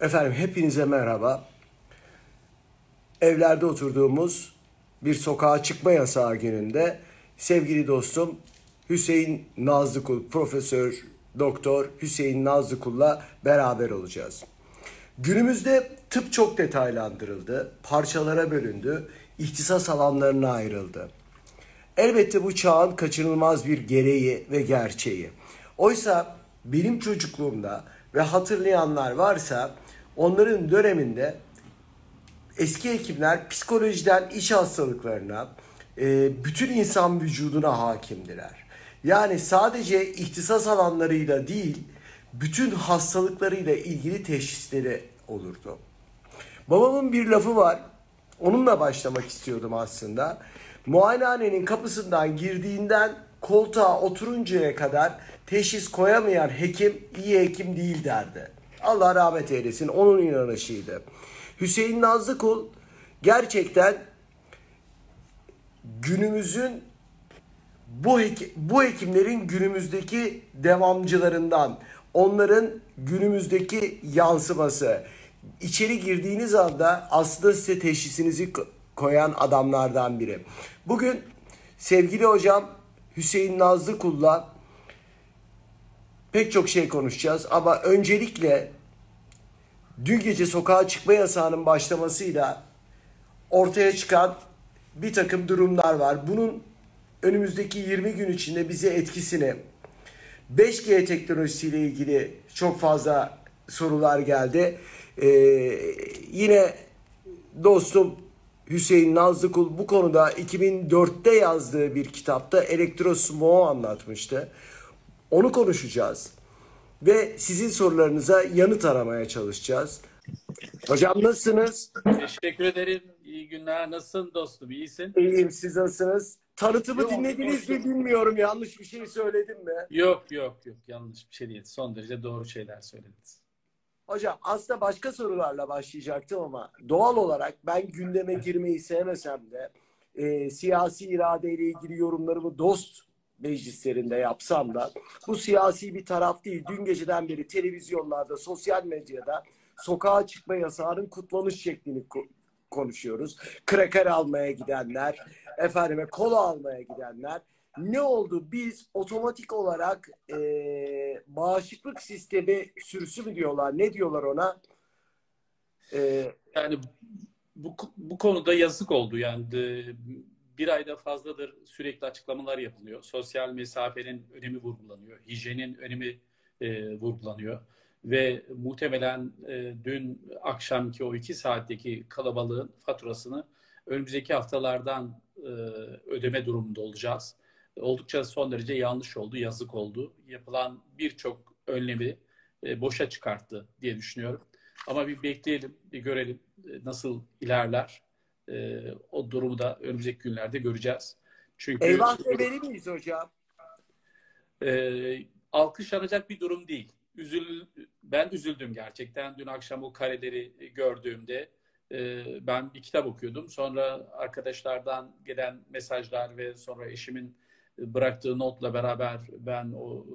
Efendim hepinize merhaba. Evlerde oturduğumuz bir sokağa çıkma yasağı gününde sevgili dostum Hüseyin Nazlıkul, Profesör Doktor Hüseyin Nazlıkul'la beraber olacağız. Günümüzde tıp çok detaylandırıldı, parçalara bölündü, ihtisas alanlarına ayrıldı. Elbette bu çağın kaçınılmaz bir gereği ve gerçeği. Oysa benim çocukluğumda ve hatırlayanlar varsa onların döneminde eski hekimler psikolojiden iç hastalıklarına, e, bütün insan vücuduna hakimdiler. Yani sadece ihtisas alanlarıyla değil, bütün hastalıklarıyla ilgili teşhisleri olurdu. Babamın bir lafı var. Onunla başlamak istiyordum aslında. Muayenehanenin kapısından girdiğinden koltuğa oturuncaya kadar teşhis koyamayan hekim iyi hekim değil derdi. Allah rahmet eylesin. Onun inanışıydı. Hüseyin Nazlıkul gerçekten günümüzün bu hekim, bu hekimlerin günümüzdeki devamcılarından, onların günümüzdeki yansıması. İçeri girdiğiniz anda aslında size teşhisinizi koyan adamlardan biri. Bugün sevgili hocam Hüseyin Nazlıkul'la pek çok şey konuşacağız ama öncelikle dün gece sokağa çıkma yasağının başlamasıyla ortaya çıkan bir takım durumlar var. Bunun önümüzdeki 20 gün içinde bize etkisini 5G teknolojisiyle ilgili çok fazla sorular geldi. Ee, yine dostum Hüseyin Nazlıkul bu konuda 2004'te yazdığı bir kitapta elektrosmoğu anlatmıştı. Onu konuşacağız. Ve sizin sorularınıza yanıt aramaya çalışacağız. Hocam nasılsınız? Teşekkür ederim. İyi günler. Nasılsın dostum? İyisin? İyiyim. Siz nasılsınız? Tanıtımı Yok, dinlediniz mi bilmiyorum. Yanlış bir şey söyledim mi? Yok yok yok. Yanlış bir şey değil. Son derece doğru şeyler söylediniz. Hocam aslında başka sorularla başlayacaktım ama doğal olarak ben gündeme girmeyi sevmesem de e, siyasi iradeyle ilgili yorumlarımı dost meclislerinde yapsam da bu siyasi bir taraf değil. Dün geceden beri televizyonlarda, sosyal medyada sokağa çıkma yasağının kutlanış şeklini ko- konuşuyoruz. Kraker almaya gidenler, efendime kola almaya gidenler. Ne oldu? Biz otomatik olarak e, bağışıklık sistemi sürüsü mü diyorlar? Ne diyorlar ona? E, Yani bu, bu konuda yazık oldu. Yani de, bir ayda fazladır sürekli açıklamalar yapılıyor. Sosyal mesafenin önemi vurgulanıyor. Hijyenin önemi e, vurgulanıyor. Ve muhtemelen e, dün akşamki o iki saatteki kalabalığın faturasını önümüzdeki haftalardan e, ödeme durumunda olacağız. Oldukça son derece yanlış oldu, yazık oldu. Yapılan birçok önlemi e, boşa çıkarttı diye düşünüyorum. Ama bir bekleyelim, bir görelim e, nasıl ilerler. E, o durumu da önümüzdeki günlerde göreceğiz. Çünkü eyvah demeli miyiz hocam? e, alkışlanacak bir durum değil. Üzül, ben üzüldüm gerçekten. Dün akşam o kareleri gördüğümde e, ben bir kitap okuyordum. Sonra arkadaşlardan gelen mesajlar ve sonra eşimin bıraktığı notla beraber ben o e,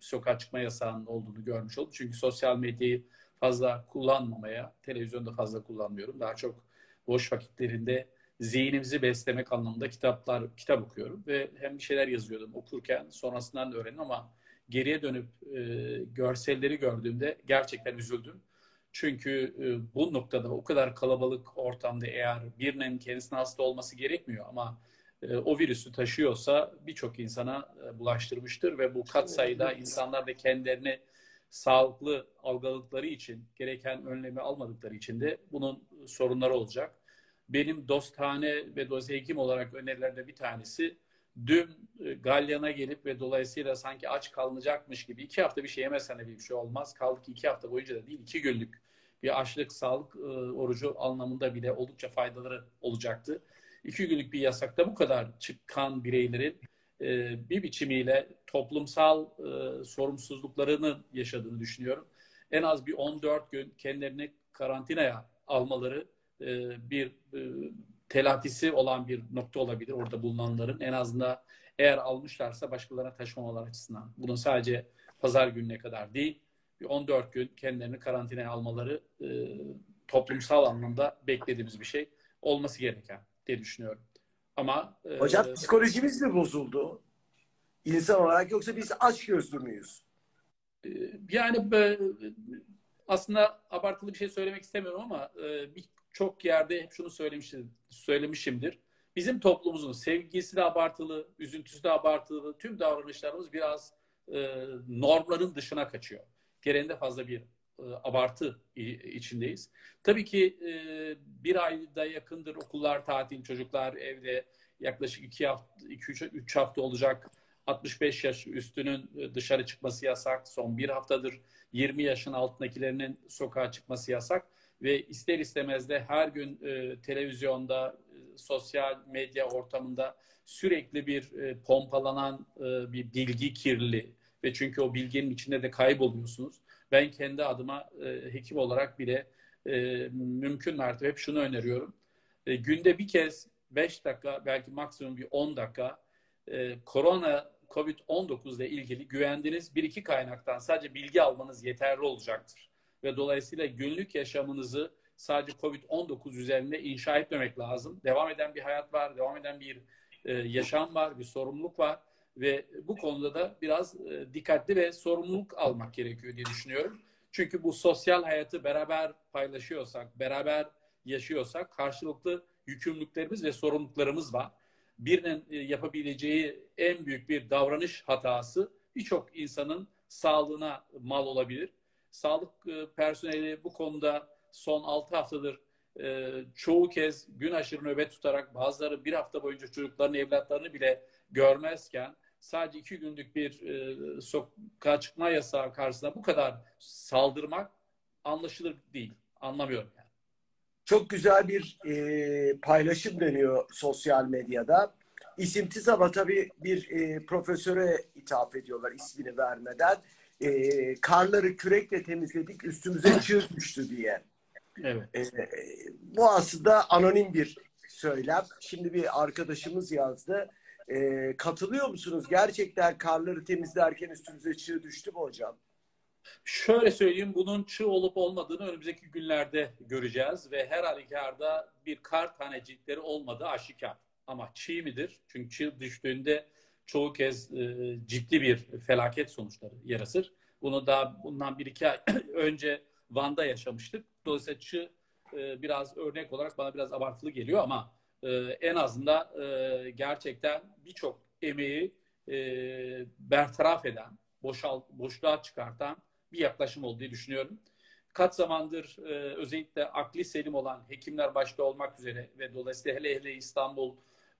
sokağa çıkma yasağının olduğunu görmüş oldum. Çünkü sosyal medyayı fazla kullanmamaya, televizyonda fazla kullanmıyorum. Daha çok boş vakitlerinde zihnimizi beslemek anlamında kitaplar, kitap okuyorum ve hem bir şeyler yazıyordum okurken sonrasından da öğrendim ama geriye dönüp e, görselleri gördüğümde gerçekten üzüldüm. Çünkü e, bu noktada o kadar kalabalık ortamda eğer birinin kendisine hasta olması gerekmiyor ama e, o virüsü taşıyorsa birçok insana e, bulaştırmıştır ve bu kat sayıda insanlar da kendilerini sağlıklı algıladıkları için gereken önlemi almadıkları için de bunun sorunları olacak. Benim dostane ve doz hekim olarak önerilerde bir tanesi dün e, galyana gelip ve dolayısıyla sanki aç kalınacakmış gibi iki hafta bir şey yemesen bir şey olmaz. Kaldı ki iki hafta boyunca da değil iki günlük bir açlık sağlık e, orucu anlamında bile oldukça faydaları olacaktı. İki günlük bir yasakta bu kadar çıkan bireylerin e, bir biçimiyle toplumsal sorumsuzluklarını yaşadığını düşünüyorum. En az bir 14 gün kendilerini karantinaya almaları e, bir e, telafisi olan bir nokta olabilir orada bulunanların. En azından eğer almışlarsa başkalarına taşımamalar açısından. Bunun sadece pazar gününe kadar değil, bir 14 gün kendilerini karantinaya almaları e, toplumsal anlamda beklediğimiz bir şey olması gereken diye düşünüyorum. Ama e, Hocam psikolojimiz mi bozuldu? İnsan olarak yoksa biz aç gözlü müyüz? e, yani e, aslında abartılı bir şey söylemek istemiyorum ama e, birçok yerde hep şunu söylemişim, söylemişimdir. Bizim toplumumuzun sevgisi de abartılı, üzüntüsü de abartılı, tüm davranışlarımız biraz e, normların dışına kaçıyor. Gereğinde fazla bir e, abartı içindeyiz. Tabii ki e, bir ayda yakındır okullar tatil, çocuklar evde yaklaşık iki hafta, iki üç, üç hafta olacak. 65 yaş üstünün dışarı çıkması yasak. Son bir haftadır 20 yaşın altındakilerinin sokağa çıkması yasak. Ve ister istemez de her gün e, televizyonda, e, sosyal medya ortamında sürekli bir e, pompalanan e, bir bilgi kirliliği ve çünkü o bilginin içinde de kayboluyorsunuz. Ben kendi adıma e, hekim olarak bile e, mümkün mertebe hep şunu öneriyorum. E, günde bir kez 5 dakika belki maksimum bir 10 dakika e, korona COVID-19 ile ilgili güvendiğiniz bir iki kaynaktan sadece bilgi almanız yeterli olacaktır. Ve dolayısıyla günlük yaşamınızı sadece COVID-19 üzerinde inşa etmemek lazım. Devam eden bir hayat var, devam eden bir e, yaşam var, bir sorumluluk var ve bu konuda da biraz e, dikkatli ve sorumluluk almak gerekiyor diye düşünüyorum. Çünkü bu sosyal hayatı beraber paylaşıyorsak, beraber yaşıyorsak karşılıklı yükümlülüklerimiz ve sorumluluklarımız var. Birinin e, yapabileceği en büyük bir davranış hatası birçok insanın sağlığına mal olabilir. Sağlık e, personeli bu konuda son 6 haftadır çoğu kez gün aşırı nöbet tutarak bazıları bir hafta boyunca çocuklarını, evlatlarını bile görmezken sadece iki günlük bir e, sokağa çıkma yasağı karşısında bu kadar saldırmak anlaşılır değil. Anlamıyorum yani. Çok güzel bir e, paylaşım dönüyor sosyal medyada. İsimsiz ama tabii bir e, profesöre ithaf ediyorlar ismini vermeden. E, karları kürekle temizledik üstümüze çığ düştü diye. Evet. E, bu aslında anonim bir söylem. Şimdi bir arkadaşımız yazdı. E, katılıyor musunuz? Gerçekten karları temizlerken üstünüze çığ düştü mü hocam? Şöyle söyleyeyim, bunun çığ olup olmadığını önümüzdeki günlerde göreceğiz ve her halükarda bir kar tanecikleri olmadığı aşikar. Ama çiğ midir? Çünkü çığ düştüğünde çoğu kez e, ciddi bir felaket sonuçları yaratır. Bunu da bundan bir iki ay önce Van'da yaşamıştık. Dolayısıyla çığ e, biraz örnek olarak bana biraz abartılı geliyor ama e, en azından e, gerçekten birçok emeği e, bertaraf eden, boşal, boşluğa çıkartan bir yaklaşım olduğu düşünüyorum. Kaç zamandır e, özellikle akli selim olan hekimler başta olmak üzere ve dolayısıyla hele hele İstanbul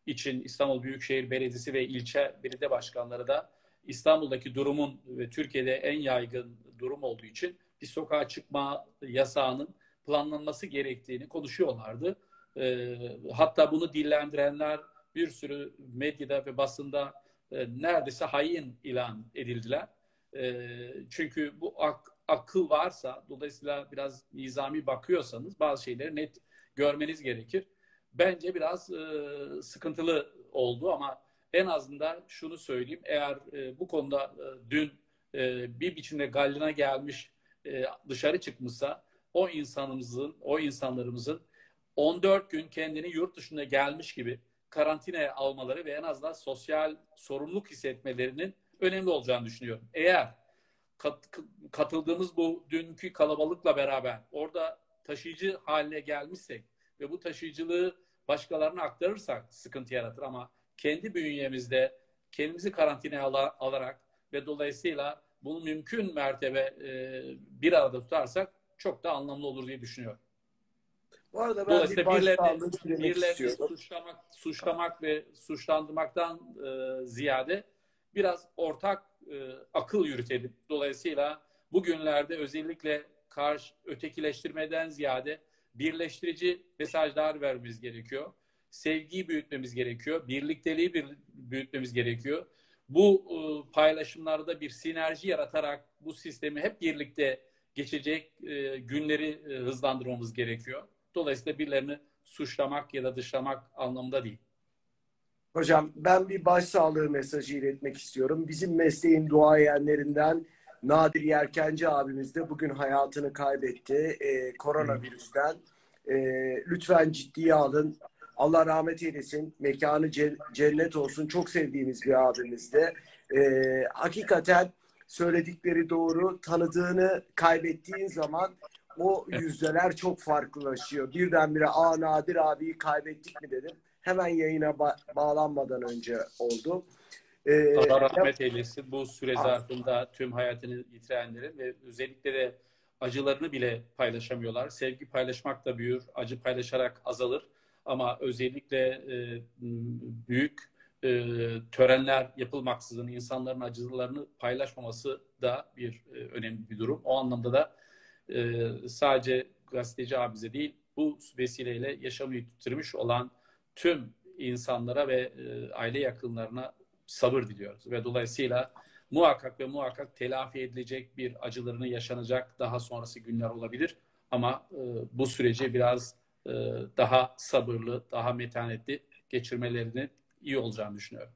için İstanbul Büyükşehir Belediyesi ve ilçe belediye başkanları da İstanbul'daki durumun ve Türkiye'de en yaygın durum olduğu için bir sokağa çıkma yasağının planlanması gerektiğini konuşuyorlardı. E, hatta bunu dillendirenler bir sürü medyada ve basında e, neredeyse hain ilan edildiler. E, çünkü bu ak, akıl varsa, dolayısıyla biraz nizami bakıyorsanız bazı şeyleri net görmeniz gerekir. Bence biraz e, sıkıntılı oldu ama en azından şunu söyleyeyim. Eğer e, bu konuda e, dün e, bir biçimde gallina gelmiş e, dışarı çıkmışsa o insanımızın, o insanlarımızın 14 gün kendini yurt dışında gelmiş gibi karantinaya almaları ve en azından sosyal sorumluluk hissetmelerinin önemli olacağını düşünüyorum. Eğer kat, katıldığımız bu dünkü kalabalıkla beraber orada taşıyıcı haline gelmişsek ve bu taşıyıcılığı başkalarına aktarırsak sıkıntı yaratır ama kendi bünyemizde kendimizi karantinaya al alarak ve dolayısıyla bunu mümkün mertebe e, bir arada tutarsak çok da anlamlı olur diye düşünüyorum. Bu arada ben bir birilerini, birilerini suçlamak, suçlamak ve suçlandırmaktan e, ziyade biraz ortak e, akıl yürütelim. Dolayısıyla bugünlerde özellikle karşı ötekileştirmeden ziyade birleştirici mesajlar vermemiz gerekiyor. Sevgiyi büyütmemiz gerekiyor. Birlikteliği bir, büyütmemiz gerekiyor. Bu e, paylaşımlarda bir sinerji yaratarak bu sistemi hep birlikte geçecek e, günleri e, hızlandırmamız gerekiyor. Dolayısıyla birilerini suçlamak ya da dışlamak anlamında değil. Hocam ben bir başsağlığı mesajı iletmek istiyorum. Bizim mesleğin duayenlerinden Nadir Yerkenci abimiz de bugün hayatını kaybetti e, koronavirüsten. E, lütfen ciddiye alın. Allah rahmet eylesin. Mekanı ce- cennet olsun. Çok sevdiğimiz bir abimizdi. E, hakikaten söyledikleri doğru. Tanıdığını kaybettiğin zaman o yüzdeler çok farklılaşıyor. Birdenbire aa Nadir abiyi kaybettik mi dedim. Hemen yayına ba- bağlanmadan önce oldu. Ee, Allah rahmet eylesin. Bu süre zarfında tüm hayatını yitirenlerin ve özellikle de acılarını bile paylaşamıyorlar. Sevgi paylaşmak da büyür, acı paylaşarak azalır. Ama özellikle e, büyük e, törenler yapılmaksızın insanların acılarını paylaşmaması da bir e, önemli bir durum. O anlamda da e, sadece gazeteci abize değil, bu vesileyle yaşamı yitirmiş olan tüm insanlara ve e, aile yakınlarına sabır diliyoruz. Ve dolayısıyla muhakkak ve muhakkak telafi edilecek bir acılarını yaşanacak daha sonrası günler olabilir. Ama e, bu süreci biraz e, daha sabırlı, daha metanetli geçirmelerinin iyi olacağını düşünüyorum.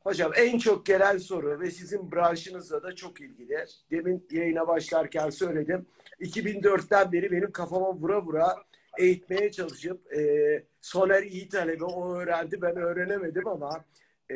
Hocam en çok gelen soru ve sizin branşınızla da çok ilgili. Demin yayına başlarken söyledim. 2004'ten beri benim kafama vura vura eğitmeye çalışıp e, Soner iyi talebe o öğrendi ben öğrenemedim ama e,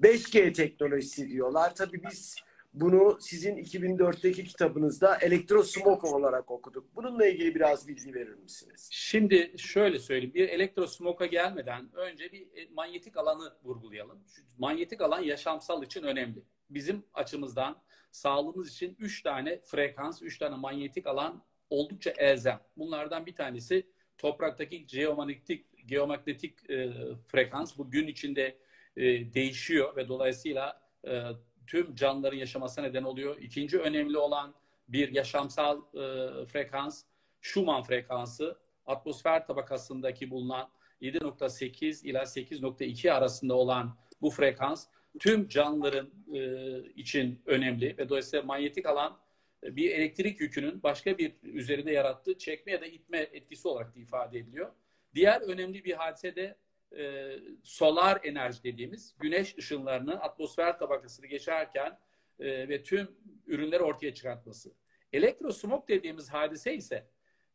5G teknolojisi diyorlar. Tabii biz bunu sizin 2004'teki kitabınızda elektrosmog olarak okuduk. Bununla ilgili biraz bilgi verir misiniz? Şimdi şöyle söyleyeyim. Bir elektrosmoka gelmeden önce bir e, manyetik alanı vurgulayalım. Şu manyetik alan yaşamsal için önemli. Bizim açımızdan sağlığımız için 3 tane frekans, 3 tane manyetik alan oldukça elzem. Bunlardan bir tanesi topraktaki geomanyetik geomagnetik e, frekans. Bu gün içinde e, değişiyor ve dolayısıyla e, tüm canlıların yaşamasına neden oluyor. İkinci önemli olan bir yaşamsal e, frekans Schumann frekansı. Atmosfer tabakasındaki bulunan 7.8 ila 8.2 arasında olan bu frekans tüm canlıların e, için önemli ve dolayısıyla manyetik alan e, bir elektrik yükünün başka bir üzerinde yarattığı çekme ya da itme etkisi olarak da ifade ediliyor. Diğer önemli bir hadise de e, solar enerji dediğimiz güneş ışınlarını atmosfer tabakasını geçerken e, ve tüm ürünleri ortaya çıkartması. Elektrosmog dediğimiz hadise ise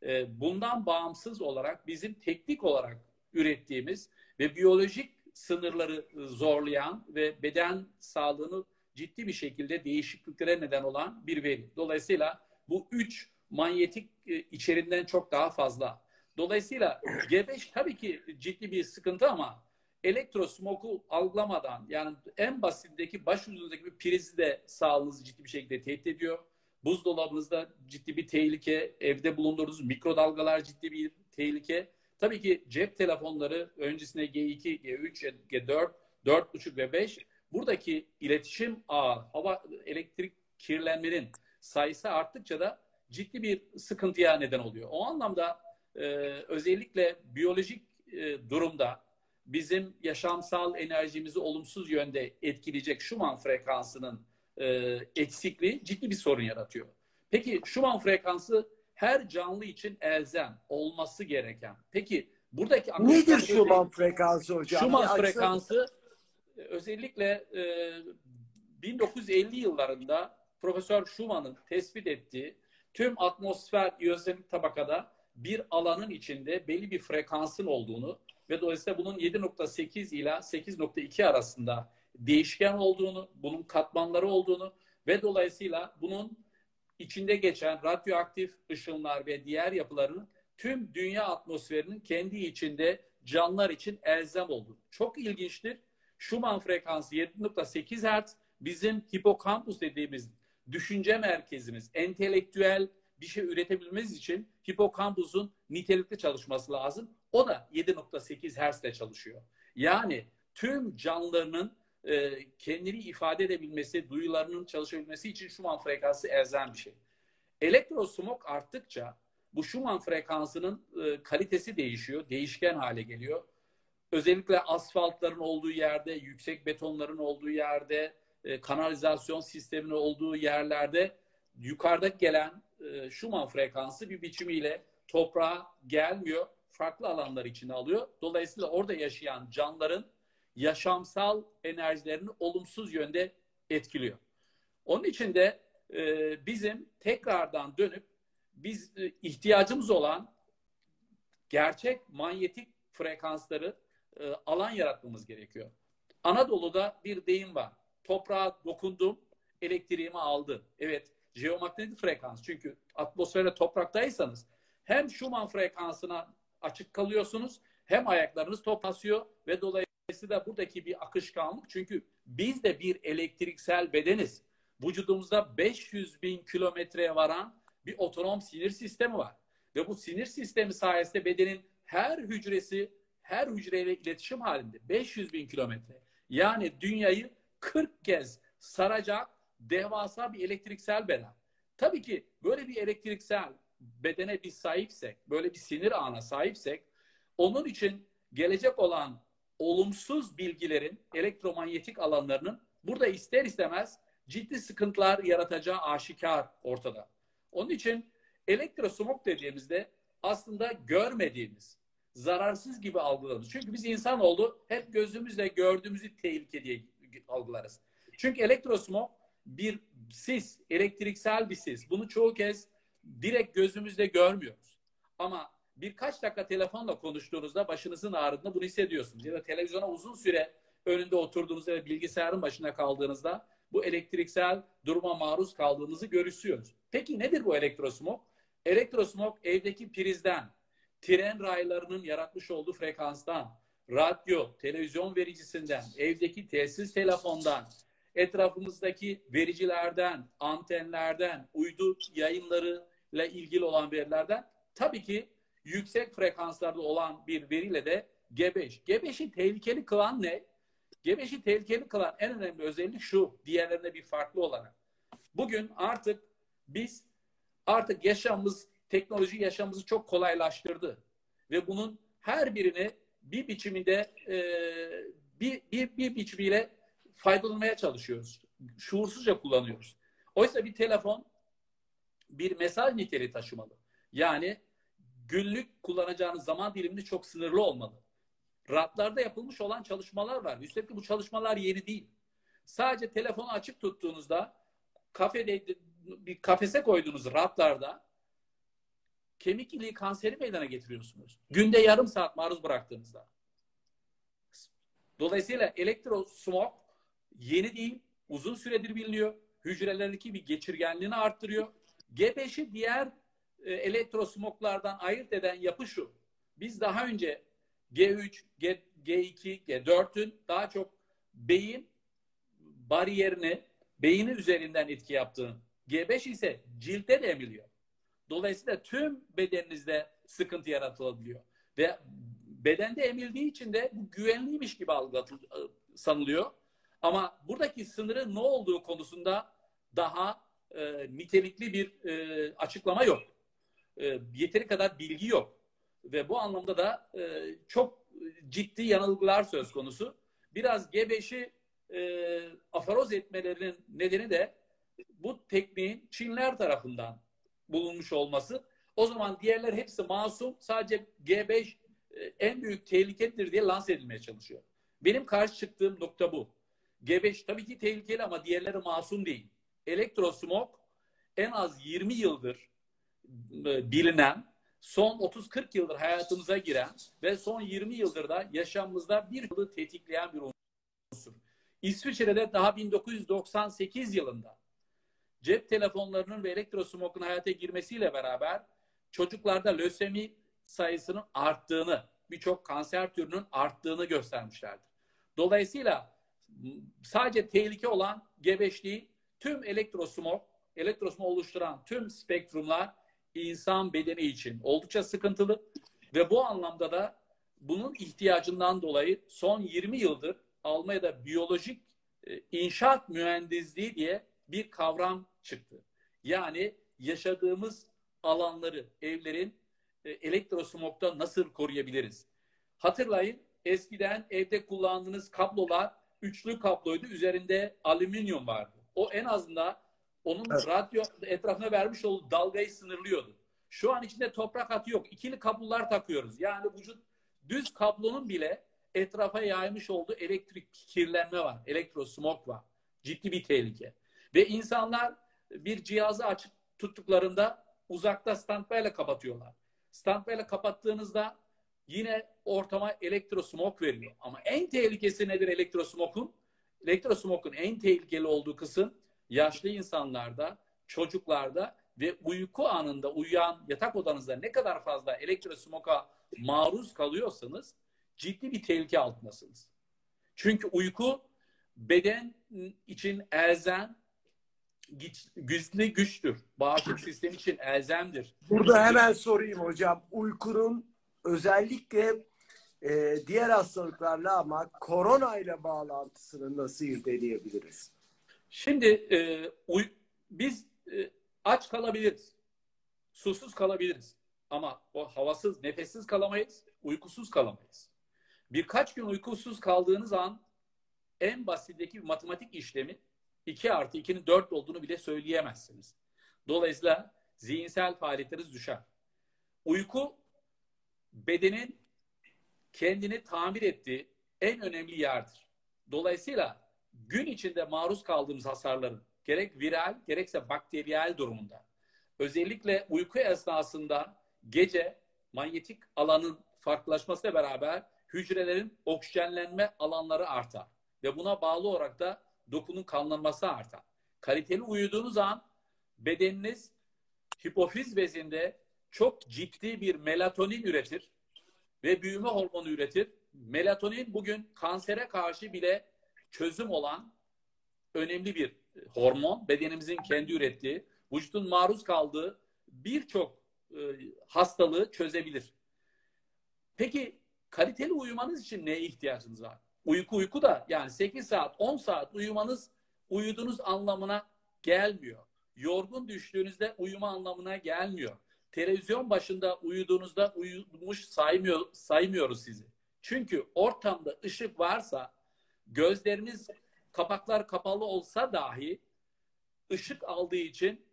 e, bundan bağımsız olarak bizim teknik olarak ürettiğimiz ve biyolojik sınırları zorlayan ve beden sağlığını ciddi bir şekilde değişikliklere neden olan bir veri. Dolayısıyla bu üç manyetik e, içerinden çok daha fazla. Dolayısıyla G5 tabii ki ciddi bir sıkıntı ama elektrosmoku algılamadan yani en basitindeki başucumuzdaki bir prizi de sağlığınızı ciddi bir şekilde tehdit ediyor. Buzdolabınızda ciddi bir tehlike, evde bulundurduğunuz mikrodalgalar ciddi bir tehlike. Tabii ki cep telefonları öncesinde G2, G3, G4, 4.5 ve 5 buradaki iletişim ağı, hava elektrik kirlenmenin sayısı arttıkça da ciddi bir sıkıntıya neden oluyor. O anlamda e, özellikle biyolojik e, durumda bizim yaşamsal enerjimizi olumsuz yönde etkileyecek Schumann frekansının e, eksikliği ciddi bir sorun yaratıyor. Peki Schumann frekansı her canlı için elzem olması gereken. Peki buradaki nedir Schumann frekansı hocam? Schumann frekansı özellikle e, 1950 yıllarında Profesör Schumann'ın tespit ettiği tüm atmosfer iyozemik tabakada bir alanın içinde belli bir frekansın olduğunu ve dolayısıyla bunun 7.8 ila 8.2 arasında değişken olduğunu, bunun katmanları olduğunu ve dolayısıyla bunun içinde geçen radyoaktif ışınlar ve diğer yapıların tüm dünya atmosferinin kendi içinde canlılar için elzem olduğunu. Çok ilginçtir. Schumann frekansı 7.8 Hz bizim hipokampus dediğimiz düşünce merkezimiz, entelektüel bir şey üretebilmemiz için hipokampusun nitelikli çalışması lazım. O da 7.8 Hz ile çalışıyor. Yani tüm canlılarının e, kendini ifade edebilmesi, duyularının çalışabilmesi için Schumann frekansı elzem bir şey. Elektrosmog arttıkça bu Schumann frekansının e, kalitesi değişiyor, değişken hale geliyor. Özellikle asfaltların olduğu yerde, yüksek betonların olduğu yerde, e, kanalizasyon sisteminin olduğu yerlerde yukarıda gelen e, Schumann frekansı bir biçimiyle toprağa gelmiyor. Farklı alanlar içine alıyor. Dolayısıyla orada yaşayan canlıların yaşamsal enerjilerini olumsuz yönde etkiliyor. Onun için de e, bizim tekrardan dönüp biz e, ihtiyacımız olan gerçek manyetik frekansları e, alan yaratmamız gerekiyor. Anadolu'da bir deyim var. Toprağa dokundum, elektriğimi aldı. Evet, jeomanyetik frekans. Çünkü atmosferde topraktaysanız hem Schumann frekansına açık kalıyorsunuz hem ayaklarınız topasıyor ve dolayısıyla buradaki bir akışkanlık çünkü biz de bir elektriksel bedeniz. Vücudumuzda 500 bin kilometreye varan bir otonom sinir sistemi var. Ve bu sinir sistemi sayesinde bedenin her hücresi her hücreyle iletişim halinde. 500 bin kilometre. Yani dünyayı 40 kez saracak devasa bir elektriksel beden. Tabii ki böyle bir elektriksel bedene biz sahipsek, böyle bir sinir ağına sahipsek, onun için gelecek olan olumsuz bilgilerin elektromanyetik alanlarının burada ister istemez ciddi sıkıntılar yaratacağı aşikar ortada. Onun için elektrosmog dediğimizde aslında görmediğimiz, zararsız gibi algılarız. Çünkü biz insan oldu hep gözümüzle gördüğümüzü tehlike diye algılarız. Çünkü elektrosmog bir sis, elektriksel bir sis. Bunu çoğu kez direkt gözümüzle görmüyoruz. Ama birkaç dakika telefonla konuştuğunuzda başınızın ağrıdığında bunu hissediyorsunuz. Ya da televizyona uzun süre önünde oturduğunuzda ve bilgisayarın başında kaldığınızda bu elektriksel duruma maruz kaldığınızı görüşüyoruz. Peki nedir bu elektrosmog? Elektrosmog evdeki prizden, tren raylarının yaratmış olduğu frekanstan, radyo, televizyon vericisinden, evdeki telsiz telefondan, etrafımızdaki vericilerden, antenlerden, uydu yayınlarıyla ilgili olan verilerden tabii ki yüksek frekanslarda olan bir veriyle de G5. G5'i tehlikeli kılan ne? G5'i tehlikeli kılan en önemli özellik şu, diğerlerine bir farklı olarak. Bugün artık biz artık yaşamımız, teknoloji yaşamımızı çok kolaylaştırdı. Ve bunun her birini bir biçiminde e, bir, bir, bir biçimiyle faydalanmaya çalışıyoruz. Şuursuzca kullanıyoruz. Oysa bir telefon bir mesaj niteliği taşımalı. Yani günlük kullanacağınız zaman diliminde çok sınırlı olmalı. Ratlarda yapılmış olan çalışmalar var. Üstelik bu çalışmalar yeni değil. Sadece telefonu açık tuttuğunuzda kafede bir kafese koyduğunuz ratlarda kemik iliği kanseri meydana getiriyorsunuz. Günde yarım saat maruz bıraktığınızda. Dolayısıyla elektrosmog yeni değil, uzun süredir biliniyor. Hücrelerindeki bir geçirgenliğini arttırıyor. G5'i diğer e, elektrosmoglardan ayırt eden yapı şu. Biz daha önce G3, G, G2, G4'ün daha çok beyin bariyerini, beyni üzerinden etki yaptığını. G5 ise ciltte de emiliyor. Dolayısıyla tüm bedeninizde sıkıntı yaratılabiliyor. Ve bedende emildiği için de bu güvenliymiş gibi algılatıl sanılıyor. Ama buradaki sınırı ne olduğu konusunda daha e, nitelikli bir e, açıklama yok. E, yeteri kadar bilgi yok. Ve bu anlamda da e, çok ciddi yanılgılar söz konusu. Biraz G5'i e, afaroz etmelerinin nedeni de bu tekniğin Çinler tarafından bulunmuş olması. O zaman diğerler hepsi masum. Sadece G5 e, en büyük tehlikedir diye lanse edilmeye çalışıyor. Benim karşı çıktığım nokta bu. G5 tabii ki tehlikeli ama diğerleri masum değil. Elektrosmog en az 20 yıldır e, bilinen, son 30-40 yıldır hayatımıza giren ve son 20 yıldır da yaşamımızda bir yılı tetikleyen bir unsur. İsviçre'de daha 1998 yılında cep telefonlarının ve elektrosmogun hayata girmesiyle beraber çocuklarda lösemi sayısının arttığını, birçok kanser türünün arttığını göstermişlerdir. Dolayısıyla sadece tehlike olan G5 değil, tüm elektrosmog, elektrosmog oluşturan tüm spektrumlar insan bedeni için oldukça sıkıntılı ve bu anlamda da bunun ihtiyacından dolayı son 20 yıldır Almanya'da biyolojik e, inşaat mühendisliği diye bir kavram çıktı. Yani yaşadığımız alanları, evlerin e, elektrosmogdan nasıl koruyabiliriz? Hatırlayın eskiden evde kullandığınız kablolar üçlü kabloydu. Üzerinde alüminyum vardı. O en azından onun evet. radyo etrafına vermiş olduğu dalgayı sınırlıyordu. Şu an içinde toprak atı yok. İkili kablolar takıyoruz. Yani vücut düz kablonun bile etrafa yaymış olduğu elektrik kirlenme var. Elektrosmog var. Ciddi bir tehlike. Ve insanlar bir cihazı açık tuttuklarında uzakta standby ile kapatıyorlar. Standby ile kapattığınızda yine ortama elektrosmog veriyor. Ama en tehlikesi nedir elektrosmogun? Elektrosmogun en tehlikeli olduğu kısım yaşlı insanlarda, çocuklarda ve uyku anında uyuyan yatak odanızda ne kadar fazla elektrosmoga maruz kalıyorsanız ciddi bir tehlike altındasınız. Çünkü uyku beden için elzem güçlü güçtür. Bağışıklık sistemi için elzemdir. Burada hemen sorayım hocam. Uykunun özellikle e, diğer hastalıklarla ama korona ile bağlantısını nasıl irdeleyebiliriz? Şimdi e, uy, biz e, aç kalabiliriz. Susuz kalabiliriz. Ama o havasız, nefessiz kalamayız, uykusuz kalamayız. Birkaç gün uykusuz kaldığınız an en basitdeki bir matematik işlemi 2 artı 2'nin 4 olduğunu bile söyleyemezsiniz. Dolayısıyla zihinsel faaliyetleriniz düşer. Uyku bedenin kendini tamir ettiği en önemli yerdir. Dolayısıyla gün içinde maruz kaldığımız hasarların gerek viral gerekse bakteriyel durumunda özellikle uyku esnasında gece manyetik alanın farklılaşmasıyla beraber hücrelerin oksijenlenme alanları artar ve buna bağlı olarak da dokunun kanlanması artar. Kaliteli uyuduğunuz an bedeniniz hipofiz bezinde çok ciddi bir melatonin üretir ve büyüme hormonu üretir. Melatonin bugün kansere karşı bile çözüm olan önemli bir hormon. Bedenimizin kendi ürettiği, vücudun maruz kaldığı birçok e, hastalığı çözebilir. Peki kaliteli uyumanız için neye ihtiyacınız var? Uyku uyku da yani 8 saat 10 saat uyumanız uyudunuz anlamına gelmiyor. Yorgun düştüğünüzde uyuma anlamına gelmiyor. Televizyon başında uyuduğunuzda uyumuş saymıyor, saymıyoruz sizi. Çünkü ortamda ışık varsa gözleriniz kapaklar kapalı olsa dahi ışık aldığı için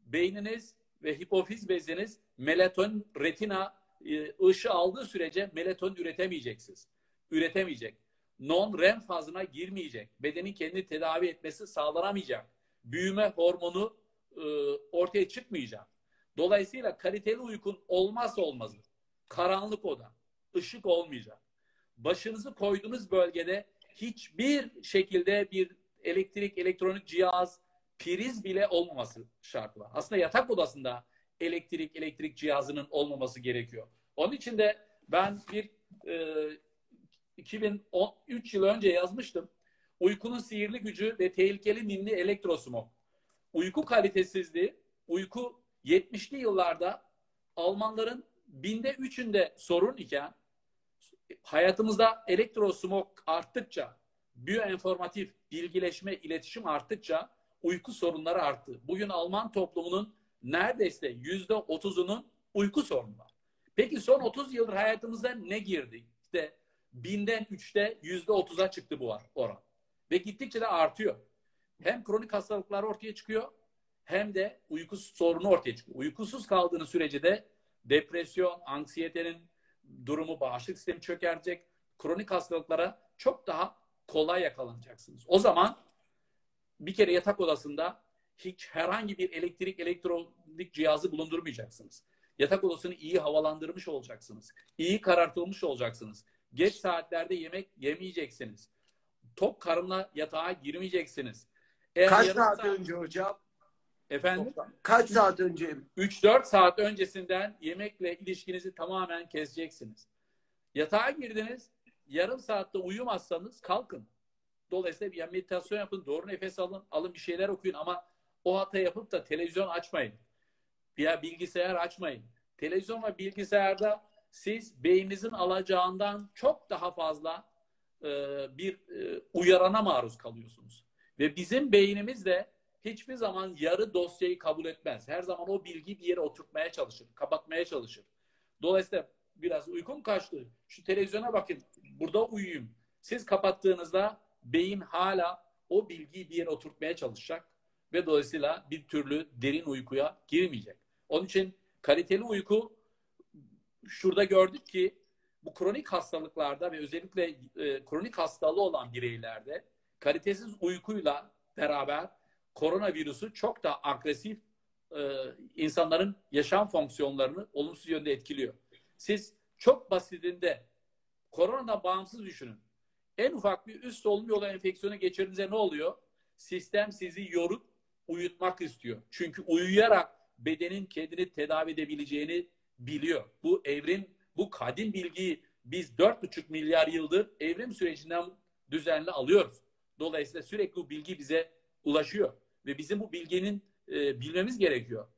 beyniniz ve hipofiz beziniz melatonin retina e, ışığı aldığı sürece melatonin üretemeyeceksiniz. Üretemeyecek non-REM fazına girmeyecek. Bedenin kendini tedavi etmesi sağlanamayacak. Büyüme hormonu e, ortaya çıkmayacak. Dolayısıyla kaliteli uykun olmazsa olmazı. Karanlık oda, ışık olmayacak. Başınızı koyduğunuz bölgede hiçbir şekilde bir elektrik, elektronik cihaz, priz bile olmaması şartı var. Aslında yatak odasında elektrik, elektrik cihazının olmaması gerekiyor. Onun için de ben bir e, 2013 yıl önce yazmıştım. Uykunun sihirli gücü ve tehlikeli ninni elektrosmog. Uyku kalitesizliği, uyku 70'li yıllarda Almanların binde üçünde sorun iken hayatımızda elektrosmog arttıkça, biyoenformatif bilgileşme, iletişim arttıkça uyku sorunları arttı. Bugün Alman toplumunun neredeyse yüzde otuzunun uyku sorunu var. Peki son 30 yıldır hayatımıza ne girdi? İşte binden üçte yüzde otuza çıktı bu oran. Ve gittikçe de artıyor. Hem kronik hastalıklar ortaya çıkıyor hem de uyku sorunu ortaya çıkıyor. Uykusuz kaldığınız sürece de depresyon, anksiyetenin durumu, bağışıklık sistemi çökerecek. Kronik hastalıklara çok daha kolay yakalanacaksınız. O zaman bir kere yatak odasında hiç herhangi bir elektrik, elektronik cihazı bulundurmayacaksınız. Yatak odasını iyi havalandırmış olacaksınız. İyi karartılmış olacaksınız. Geç saatlerde yemek yemeyeceksiniz. Tok karınla yatağa girmeyeceksiniz. Eğer Kaç saat, saat önce hocam? Efendim? Kaç saat önce? 3-4 saat öncesinden yemekle ilişkinizi tamamen keseceksiniz. Yatağa girdiniz, yarım saatte uyumazsanız kalkın. Dolayısıyla bir meditasyon yapın, doğru nefes alın, alın bir şeyler okuyun ama o hata yapıp da televizyon açmayın. Ya bilgisayar açmayın. Televizyon ve bilgisayarda siz beyninizin alacağından çok daha fazla e, bir e, uyarana maruz kalıyorsunuz. Ve bizim beynimiz de hiçbir zaman yarı dosyayı kabul etmez. Her zaman o bilgi bir yere oturtmaya çalışır, kapatmaya çalışır. Dolayısıyla biraz uykum kaçtı. Şu televizyona bakın, burada uyuyayım. Siz kapattığınızda beyin hala o bilgiyi bir yere oturtmaya çalışacak ve dolayısıyla bir türlü derin uykuya girmeyecek. Onun için kaliteli uyku şurada gördük ki bu kronik hastalıklarda ve özellikle e, kronik hastalığı olan bireylerde kalitesiz uykuyla beraber koronavirüsü çok da agresif e, insanların yaşam fonksiyonlarını olumsuz yönde etkiliyor. Siz çok basitinde korona bağımsız düşünün. En ufak bir üst solunum yolu enfeksiyonu geçirdiğinizde ne oluyor? Sistem sizi yorup uyutmak istiyor. Çünkü uyuyarak bedenin kendini tedavi edebileceğini biliyor. Bu evrim, bu kadim bilgiyi biz 4,5 milyar yıldır evrim sürecinden düzenli alıyoruz. Dolayısıyla sürekli bu bilgi bize ulaşıyor. Ve bizim bu bilginin e, bilmemiz gerekiyor.